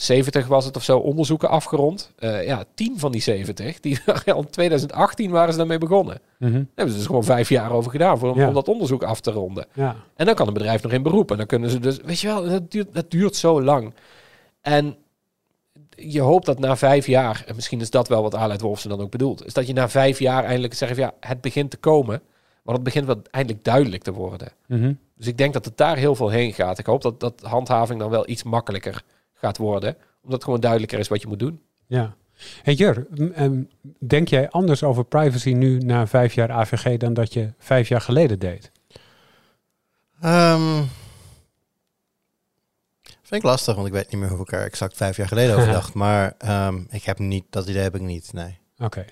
70 was het of zo onderzoeken afgerond. Eh, ja, 10 van die 70, die waren al in 2018 waren ze daarmee begonnen. Daar Mhm. hebben ze dus gewoon vijf jaar over gedaan voor, Ja. om dat onderzoek af te ronden. Ja. En dan kan een bedrijf nog in beroep. En dan kunnen ze dus, weet je wel, dat duurt, dat duurt zo lang. En je hoopt dat na vijf jaar, en misschien is dat wel wat Aleid Wolfsen dan ook bedoelt, is dat je na vijf jaar eindelijk zegt, ja, het begint te komen. Want het begint wat eindelijk duidelijk te worden. Mhm. Dus ik denk dat het daar heel veel heen gaat. Ik hoop dat, dat handhaving dan wel iets makkelijker gaat worden. Omdat het gewoon duidelijker is wat je moet doen. Ja. Hey Jur, denk jij anders over privacy nu na vijf jaar AVG dan dat je vijf jaar geleden deed? Ehm, vind ik lastig, want ik weet niet meer hoe ik er exact vijf jaar geleden over dacht. Maar ehm, ik heb niet, dat idee heb ik niet, nee. Oké.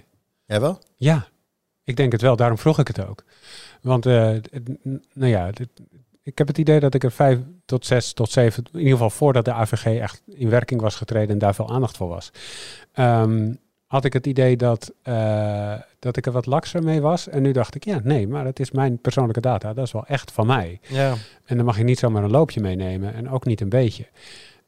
Jij wel? Ja, ik denk het wel. Daarom vroeg ik het ook. Want, eh, nou ja, dit- ik heb het idee dat ik er vijf tot zes tot zeven, in ieder geval voordat de AVG echt in werking was getreden en daar veel aandacht voor was, ehm, had ik het idee dat, eh, dat ik er wat lakser mee was. En nu dacht ik, ja, nee, maar het is mijn persoonlijke data. Dat is wel echt van mij. Ja. En dan mag je niet zomaar een loopje meenemen en ook niet een beetje.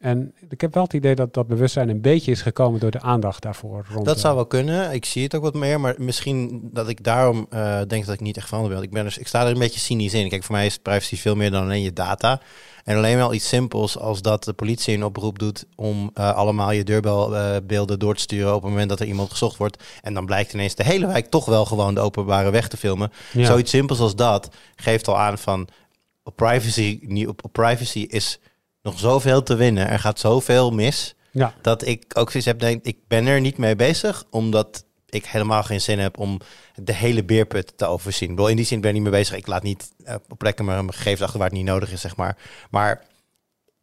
En ik heb wel het idee dat dat bewustzijn een beetje is gekomen door de aandacht daarvoor. Rond Dat zou wel kunnen. Ik zie het ook wat meer, maar misschien dat ik daarom eh, denk dat ik niet echt veranderd ben. Ik, ben dus, ik sta er een beetje cynisch in. Kijk, voor mij is privacy veel meer dan alleen je data. En alleen wel iets simpels als dat de politie een oproep doet om eh, allemaal je deurbelbeelden door te sturen op het moment dat er iemand gezocht wordt. En dan blijkt ineens de hele wijk toch wel gewoon de openbare weg te filmen. Ja. Zoiets simpels als dat geeft al aan van op privacy, op privacy is nog zoveel te winnen. Er gaat zoveel mis Ja, dat ik ook zoiets heb, denk ik ben er niet mee bezig, omdat ik helemaal geen zin heb om de hele beerput te overzien. Ik bedoel, in die zin ben ik niet mee bezig. Ik laat niet eh, op plekken mijn gegevens achter waar het niet nodig is, zeg maar. Maar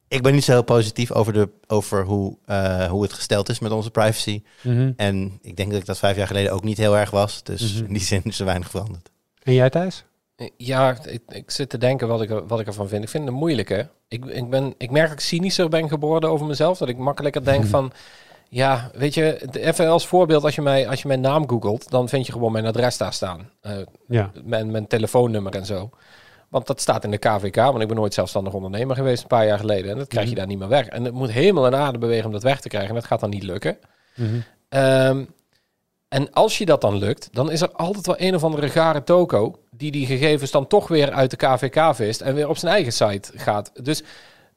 ik ben niet zo heel positief over, de, over hoe, eh, hoe het gesteld is met onze privacy. Mhm. En ik denk dat ik dat vijf jaar geleden ook niet heel erg was. Dus Mhm. in die zin is er weinig veranderd. En jij Thijs? Ja, ik, ik zit te denken wat ik, wat ik ervan vind. Ik vind het een moeilijke. Ik, ik, ben, ik merk dat ik cynischer ben geworden over mezelf. Dat ik makkelijker denk van... Ja, weet je, even als voorbeeld. Als je, mij, als je mijn naam googelt, dan vind je gewoon mijn adres daar staan. Eh, Ja. mijn, mijn telefoonnummer en zo. Want dat staat in de KVK, want ik ben nooit zelfstandig ondernemer geweest een paar jaar geleden. En dat krijg je Mhm. daar niet meer weg. En het moet helemaal en aarde bewegen om dat weg te krijgen. En dat gaat dan niet lukken. Mhm. Ehm, en als je dat dan lukt, dan is er altijd wel een of andere gare toko die die gegevens dan toch weer uit de KVK vist en weer op zijn eigen site gaat. Dus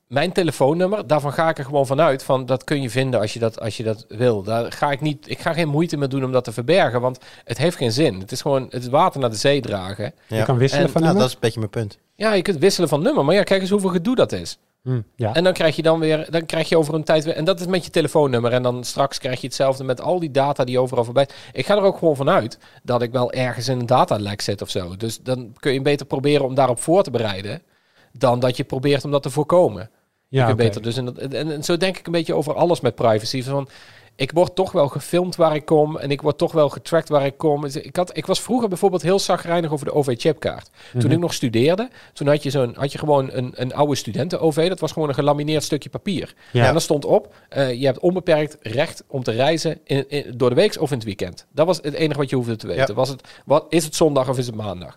mijn telefoonnummer, daarvan ga ik er gewoon vanuit van dat kun je vinden als je dat, als je dat wil. Daar ga ik niet, ik ga geen moeite meer doen om dat te verbergen, want het heeft geen zin. Het is gewoon het water naar de zee dragen. Je kan wisselen En- van Nou, nummer? dat is een beetje mijn punt. Ja, je kunt wisselen van nummer, maar ja, kijk eens hoeveel gedoe dat is. Hm, ja. En dan krijg je dan weer, dan krijg je over een tijd weer, en dat is met je telefoonnummer. En dan straks krijg je hetzelfde met al die data die overal voorbij. Ik ga er ook gewoon vanuit dat ik wel ergens in een datalek zit of zo. Dus dan kun je beter proberen om daarop voor te bereiden, dan dat je probeert om dat te voorkomen. ja, je beter dus dat, en, en zo denk ik een beetje over alles met privacy. Van, ik word toch wel gefilmd waar ik kom en ik word toch wel getracked waar ik kom. Dus Ik, had, ik was vroeger bijvoorbeeld heel zagrijnig over de OV-chipkaart. Toen Mhm. ik nog studeerde, toen had je, zo'n, had je gewoon een, een oude studenten-OV. Dat was gewoon een gelamineerd stukje papier. Ja. En daar stond op, eh, je hebt onbeperkt recht om te reizen in, in- door de week of in het weekend. Dat was het enige wat je hoefde te weten. Ja. Was het, wat, is het zondag of is het maandag?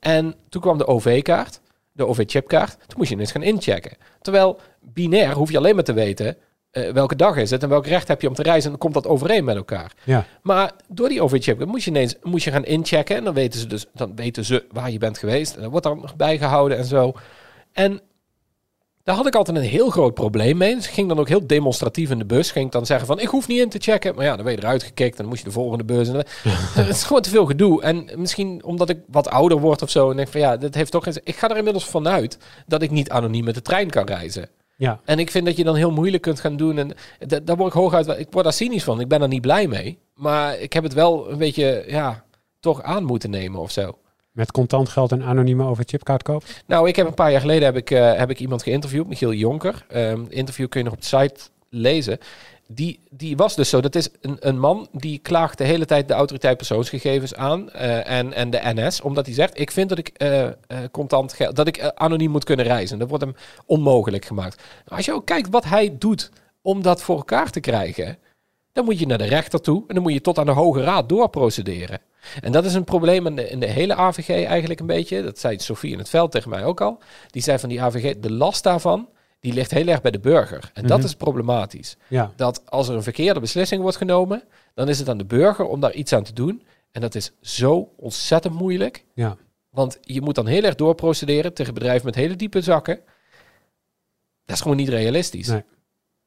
En toen kwam de OV-kaart, de OV-chipkaart. Toen moest je ineens gaan inchecken. Terwijl binair hoef je alleen maar te weten eh, welke dag is het en welk recht heb je om te reizen. En dan komt dat overeen met elkaar. Ja. Maar door die OV-chip moest je ineens moest je gaan inchecken. En dan weten ze dus dan weten ze waar je bent geweest. En dat wordt dan nog bijgehouden en zo. En daar had ik altijd een heel groot probleem mee. Dus ik ging dan ook heel demonstratief in de bus. Ging ik dan zeggen van, ik hoef niet in te checken. Maar ja, dan ben je eruit gekikt. En dan moest je de volgende bus. En het is gewoon te veel gedoe. En misschien omdat ik wat ouder word of zo. En denk van, ja, dit heeft toch geen zin. Ik ga er inmiddels vanuit dat ik niet anoniem met de trein kan reizen. Ja. En ik vind dat je dan heel moeilijk kunt gaan doen. En da- daar word ik hooguit... Ik word daar cynisch van. Ik ben er niet blij mee. Maar ik heb het wel een beetje, ja, toch aan moeten nemen of zo. Met contant geld en anonieme over chipkaart kopen? Nou, ik heb een paar jaar geleden heb ik, eh, heb ik iemand geïnterviewd, Michiel Jonker. Ehm interview kun je nog op de site lezen. Die, die was dus zo. Dat is een, een man die klaagt de hele tijd de autoriteit persoonsgegevens aan eh, en, en de NS, omdat hij zegt: Ik vind dat ik eh, eh, contant geld, dat ik anoniem moet kunnen reizen. Dat wordt hem onmogelijk gemaakt. Nou, als je ook kijkt wat hij doet om dat voor elkaar te krijgen, dan moet je naar de rechter toe en dan moet je tot aan de Hoge Raad doorprocederen. En dat is een probleem in de, in de hele AVG eigenlijk een beetje. Dat zei Sofie in het veld tegen mij ook al. Die zei van die AVG, de last daarvan, die ligt heel erg bij de burger. En dat Mhm. is problematisch. Ja, Dat als er een verkeerde beslissing wordt genomen, dan is het aan de burger om daar iets aan te doen. En dat is zo ontzettend moeilijk. ja. Want je moet dan heel erg doorprocederen tegen bedrijven met hele diepe zakken. Dat is gewoon niet realistisch. Nee.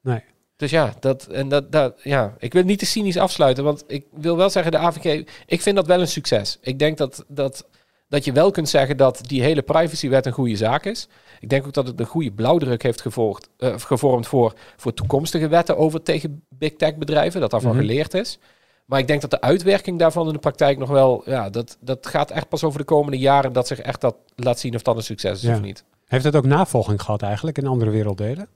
Nee. Dus ja, dat, en dat, dat, ja, ik wil niet te cynisch afsluiten, want ik wil wel zeggen, de AVG, ik vind dat wel een succes. Ik denk dat, dat, dat je wel kunt zeggen dat die hele privacywet een goede zaak is. Ik denk ook dat het een goede blauwdruk heeft gevolgd, eh, gevormd voor, voor toekomstige wetten over tegen big tech bedrijven, dat daarvan Mhm. geleerd is. Maar ik denk dat de uitwerking daarvan in de praktijk nog wel, ja, dat, dat gaat echt pas over de komende jaren dat zich echt dat laat zien of dat een succes is Ja. of niet. Heeft het ook navolging gehad eigenlijk in andere werelddelen?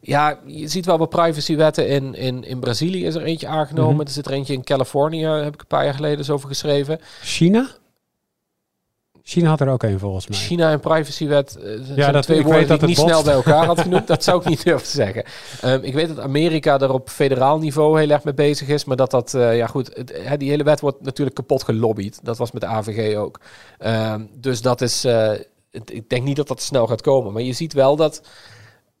Ja, je ziet wel wat privacywetten in, in, in Brazilië is er eentje aangenomen. Mhm. Er zit er eentje in Californië, heb ik een paar jaar geleden eens over geschreven. China? China had er ook een volgens mij. China en privacywet eh, zijn dat- twee ik woorden weet dat die ik niet snel bij elkaar had genoemd. Dat zou ik niet durven te zeggen. Ehm, ik weet dat Amerika er op federaal niveau heel erg mee bezig is. Maar dat dat, eh, ja goed, het, die hele wet wordt natuurlijk kapot gelobbyd. Dat was met de AVG ook. Ehm, dus dat is, eh, ik denk niet dat dat snel gaat komen. Maar je ziet wel dat,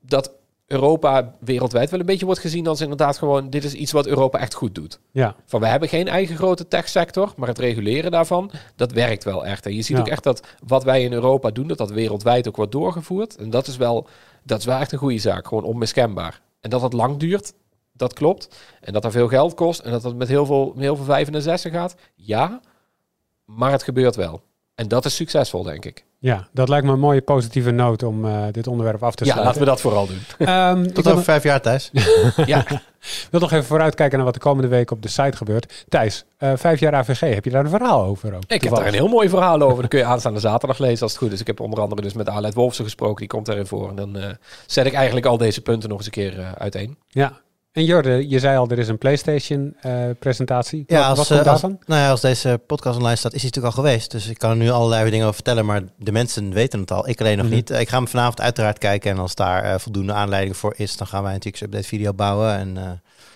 dat Europa wereldwijd wel een beetje wordt gezien als inderdaad gewoon, dit is iets wat Europa echt goed doet. Ja, Van we hebben geen eigen grote techsector, maar het reguleren daarvan, dat werkt wel echt. En je ziet Ja. ook echt dat wat wij in Europa doen, dat dat wereldwijd ook wordt doorgevoerd. En dat is wel, dat is wel echt een goede zaak, gewoon onmiskenbaar. En dat het lang duurt, dat klopt. En dat dat veel geld kost en dat het met heel veel, met heel veel vijven en zessen gaat, ja. Maar het gebeurt wel. En dat is succesvol, denk ik. Ja, dat lijkt me een mooie positieve noot om eh, dit onderwerp af te Ja, sluiten. laten we dat vooral doen. Ehm, Tot over vijf jaar, Thijs. ja. wil nog even vooruitkijken naar wat de komende week op de site gebeurt. Thijs, eh, vijf jaar AVG, heb je daar een verhaal over? Ook, Ik heb daar een heel mooi verhaal over. Dat kun je aanstaande zaterdag lezen als het goed is. Ik heb onder andere dus met Alet Wolfsen gesproken. Die komt daarin voor. En dan eh, zet ik eigenlijk al deze punten nog eens een keer eh, uiteen. Ja. En Jorde, je zei al, er is een PlayStation-presentatie. Ja, wat, als, wat komt eh, als, daarvan? nou ja, als deze podcast online staat, is hij natuurlijk al geweest. Dus ik kan er nu allerlei dingen over vertellen, maar de mensen weten het al. Ik alleen nog Mhm. niet. Eh, Ik ga hem vanavond uiteraard kijken en als daar eh, voldoende aanleiding voor is, dan gaan wij natuurlijk een update video bouwen. En eh,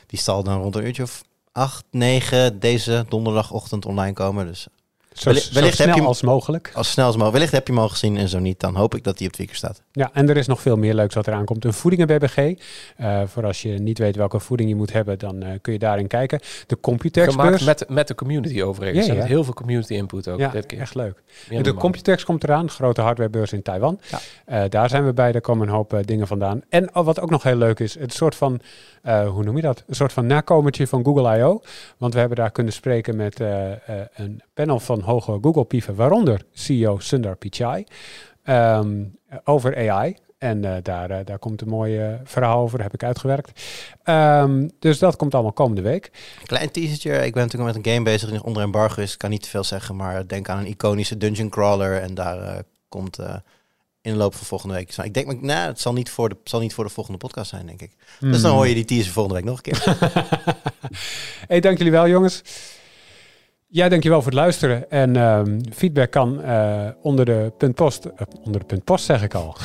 die zal dan rond een uurtje of acht, negen deze donderdagochtend online komen. Dus Zo, wellicht- zo wellicht heb snel je hem- als mogelijk. als snel als mogelijk. Wellicht heb je hem al gezien en zo niet, dan hoop ik dat hij op Tweaker staat. Ja, en er is nog veel meer leuks wat eraan komt. Een voedingen-BBG. Eh, voor als je niet weet welke voeding je moet hebben, dan eh, kun je daarin kijken. De Gemaakt Computex-beurs. met, met de community overigens. Ja, En ja. met heel veel community input ook. Ja, dit keer. echt leuk. Meer de. Computex komt eraan, grote hardwarebeurs in Taiwan. Ja. Eh, daar zijn we bij, daar komen een hoop dingen vandaan. En oh, wat ook nog heel leuk is, het soort van, eh, hoe noem je dat? Een soort van nakomertje van Google I.O. Want we hebben daar kunnen spreken met eh, eh, een panel van hoge Google-pieven, waaronder CEO Sundar Pichai, ehm, over AI. En eh, daar, eh, daar komt een mooi eh, verhaal over, heb ik uitgewerkt. Ehm, dus dat komt allemaal komende week. Klein teasertje. Ik ben natuurlijk met een game bezig die onder embargo is. Ik kan niet te veel zeggen, maar denk aan een iconische dungeon crawler. En daar komt in de loop van volgende week. Ik denk, nou, het zal niet, voor de, zal niet voor de volgende podcast zijn, denk ik. Dus dan Hmm. hoor je die teaser volgende week nog een keer. hey, dank jullie wel, jongens. Jij dankjewel voor het luisteren. En feedback kan onder de punt post... onder de punt post zeg ik al.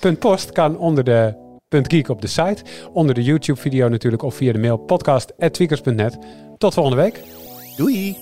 punt post kan onder de punt geek op de site. Onder de YouTube video natuurlijk of via de mail podcast.tweakers.net. Tot volgende week. Doei!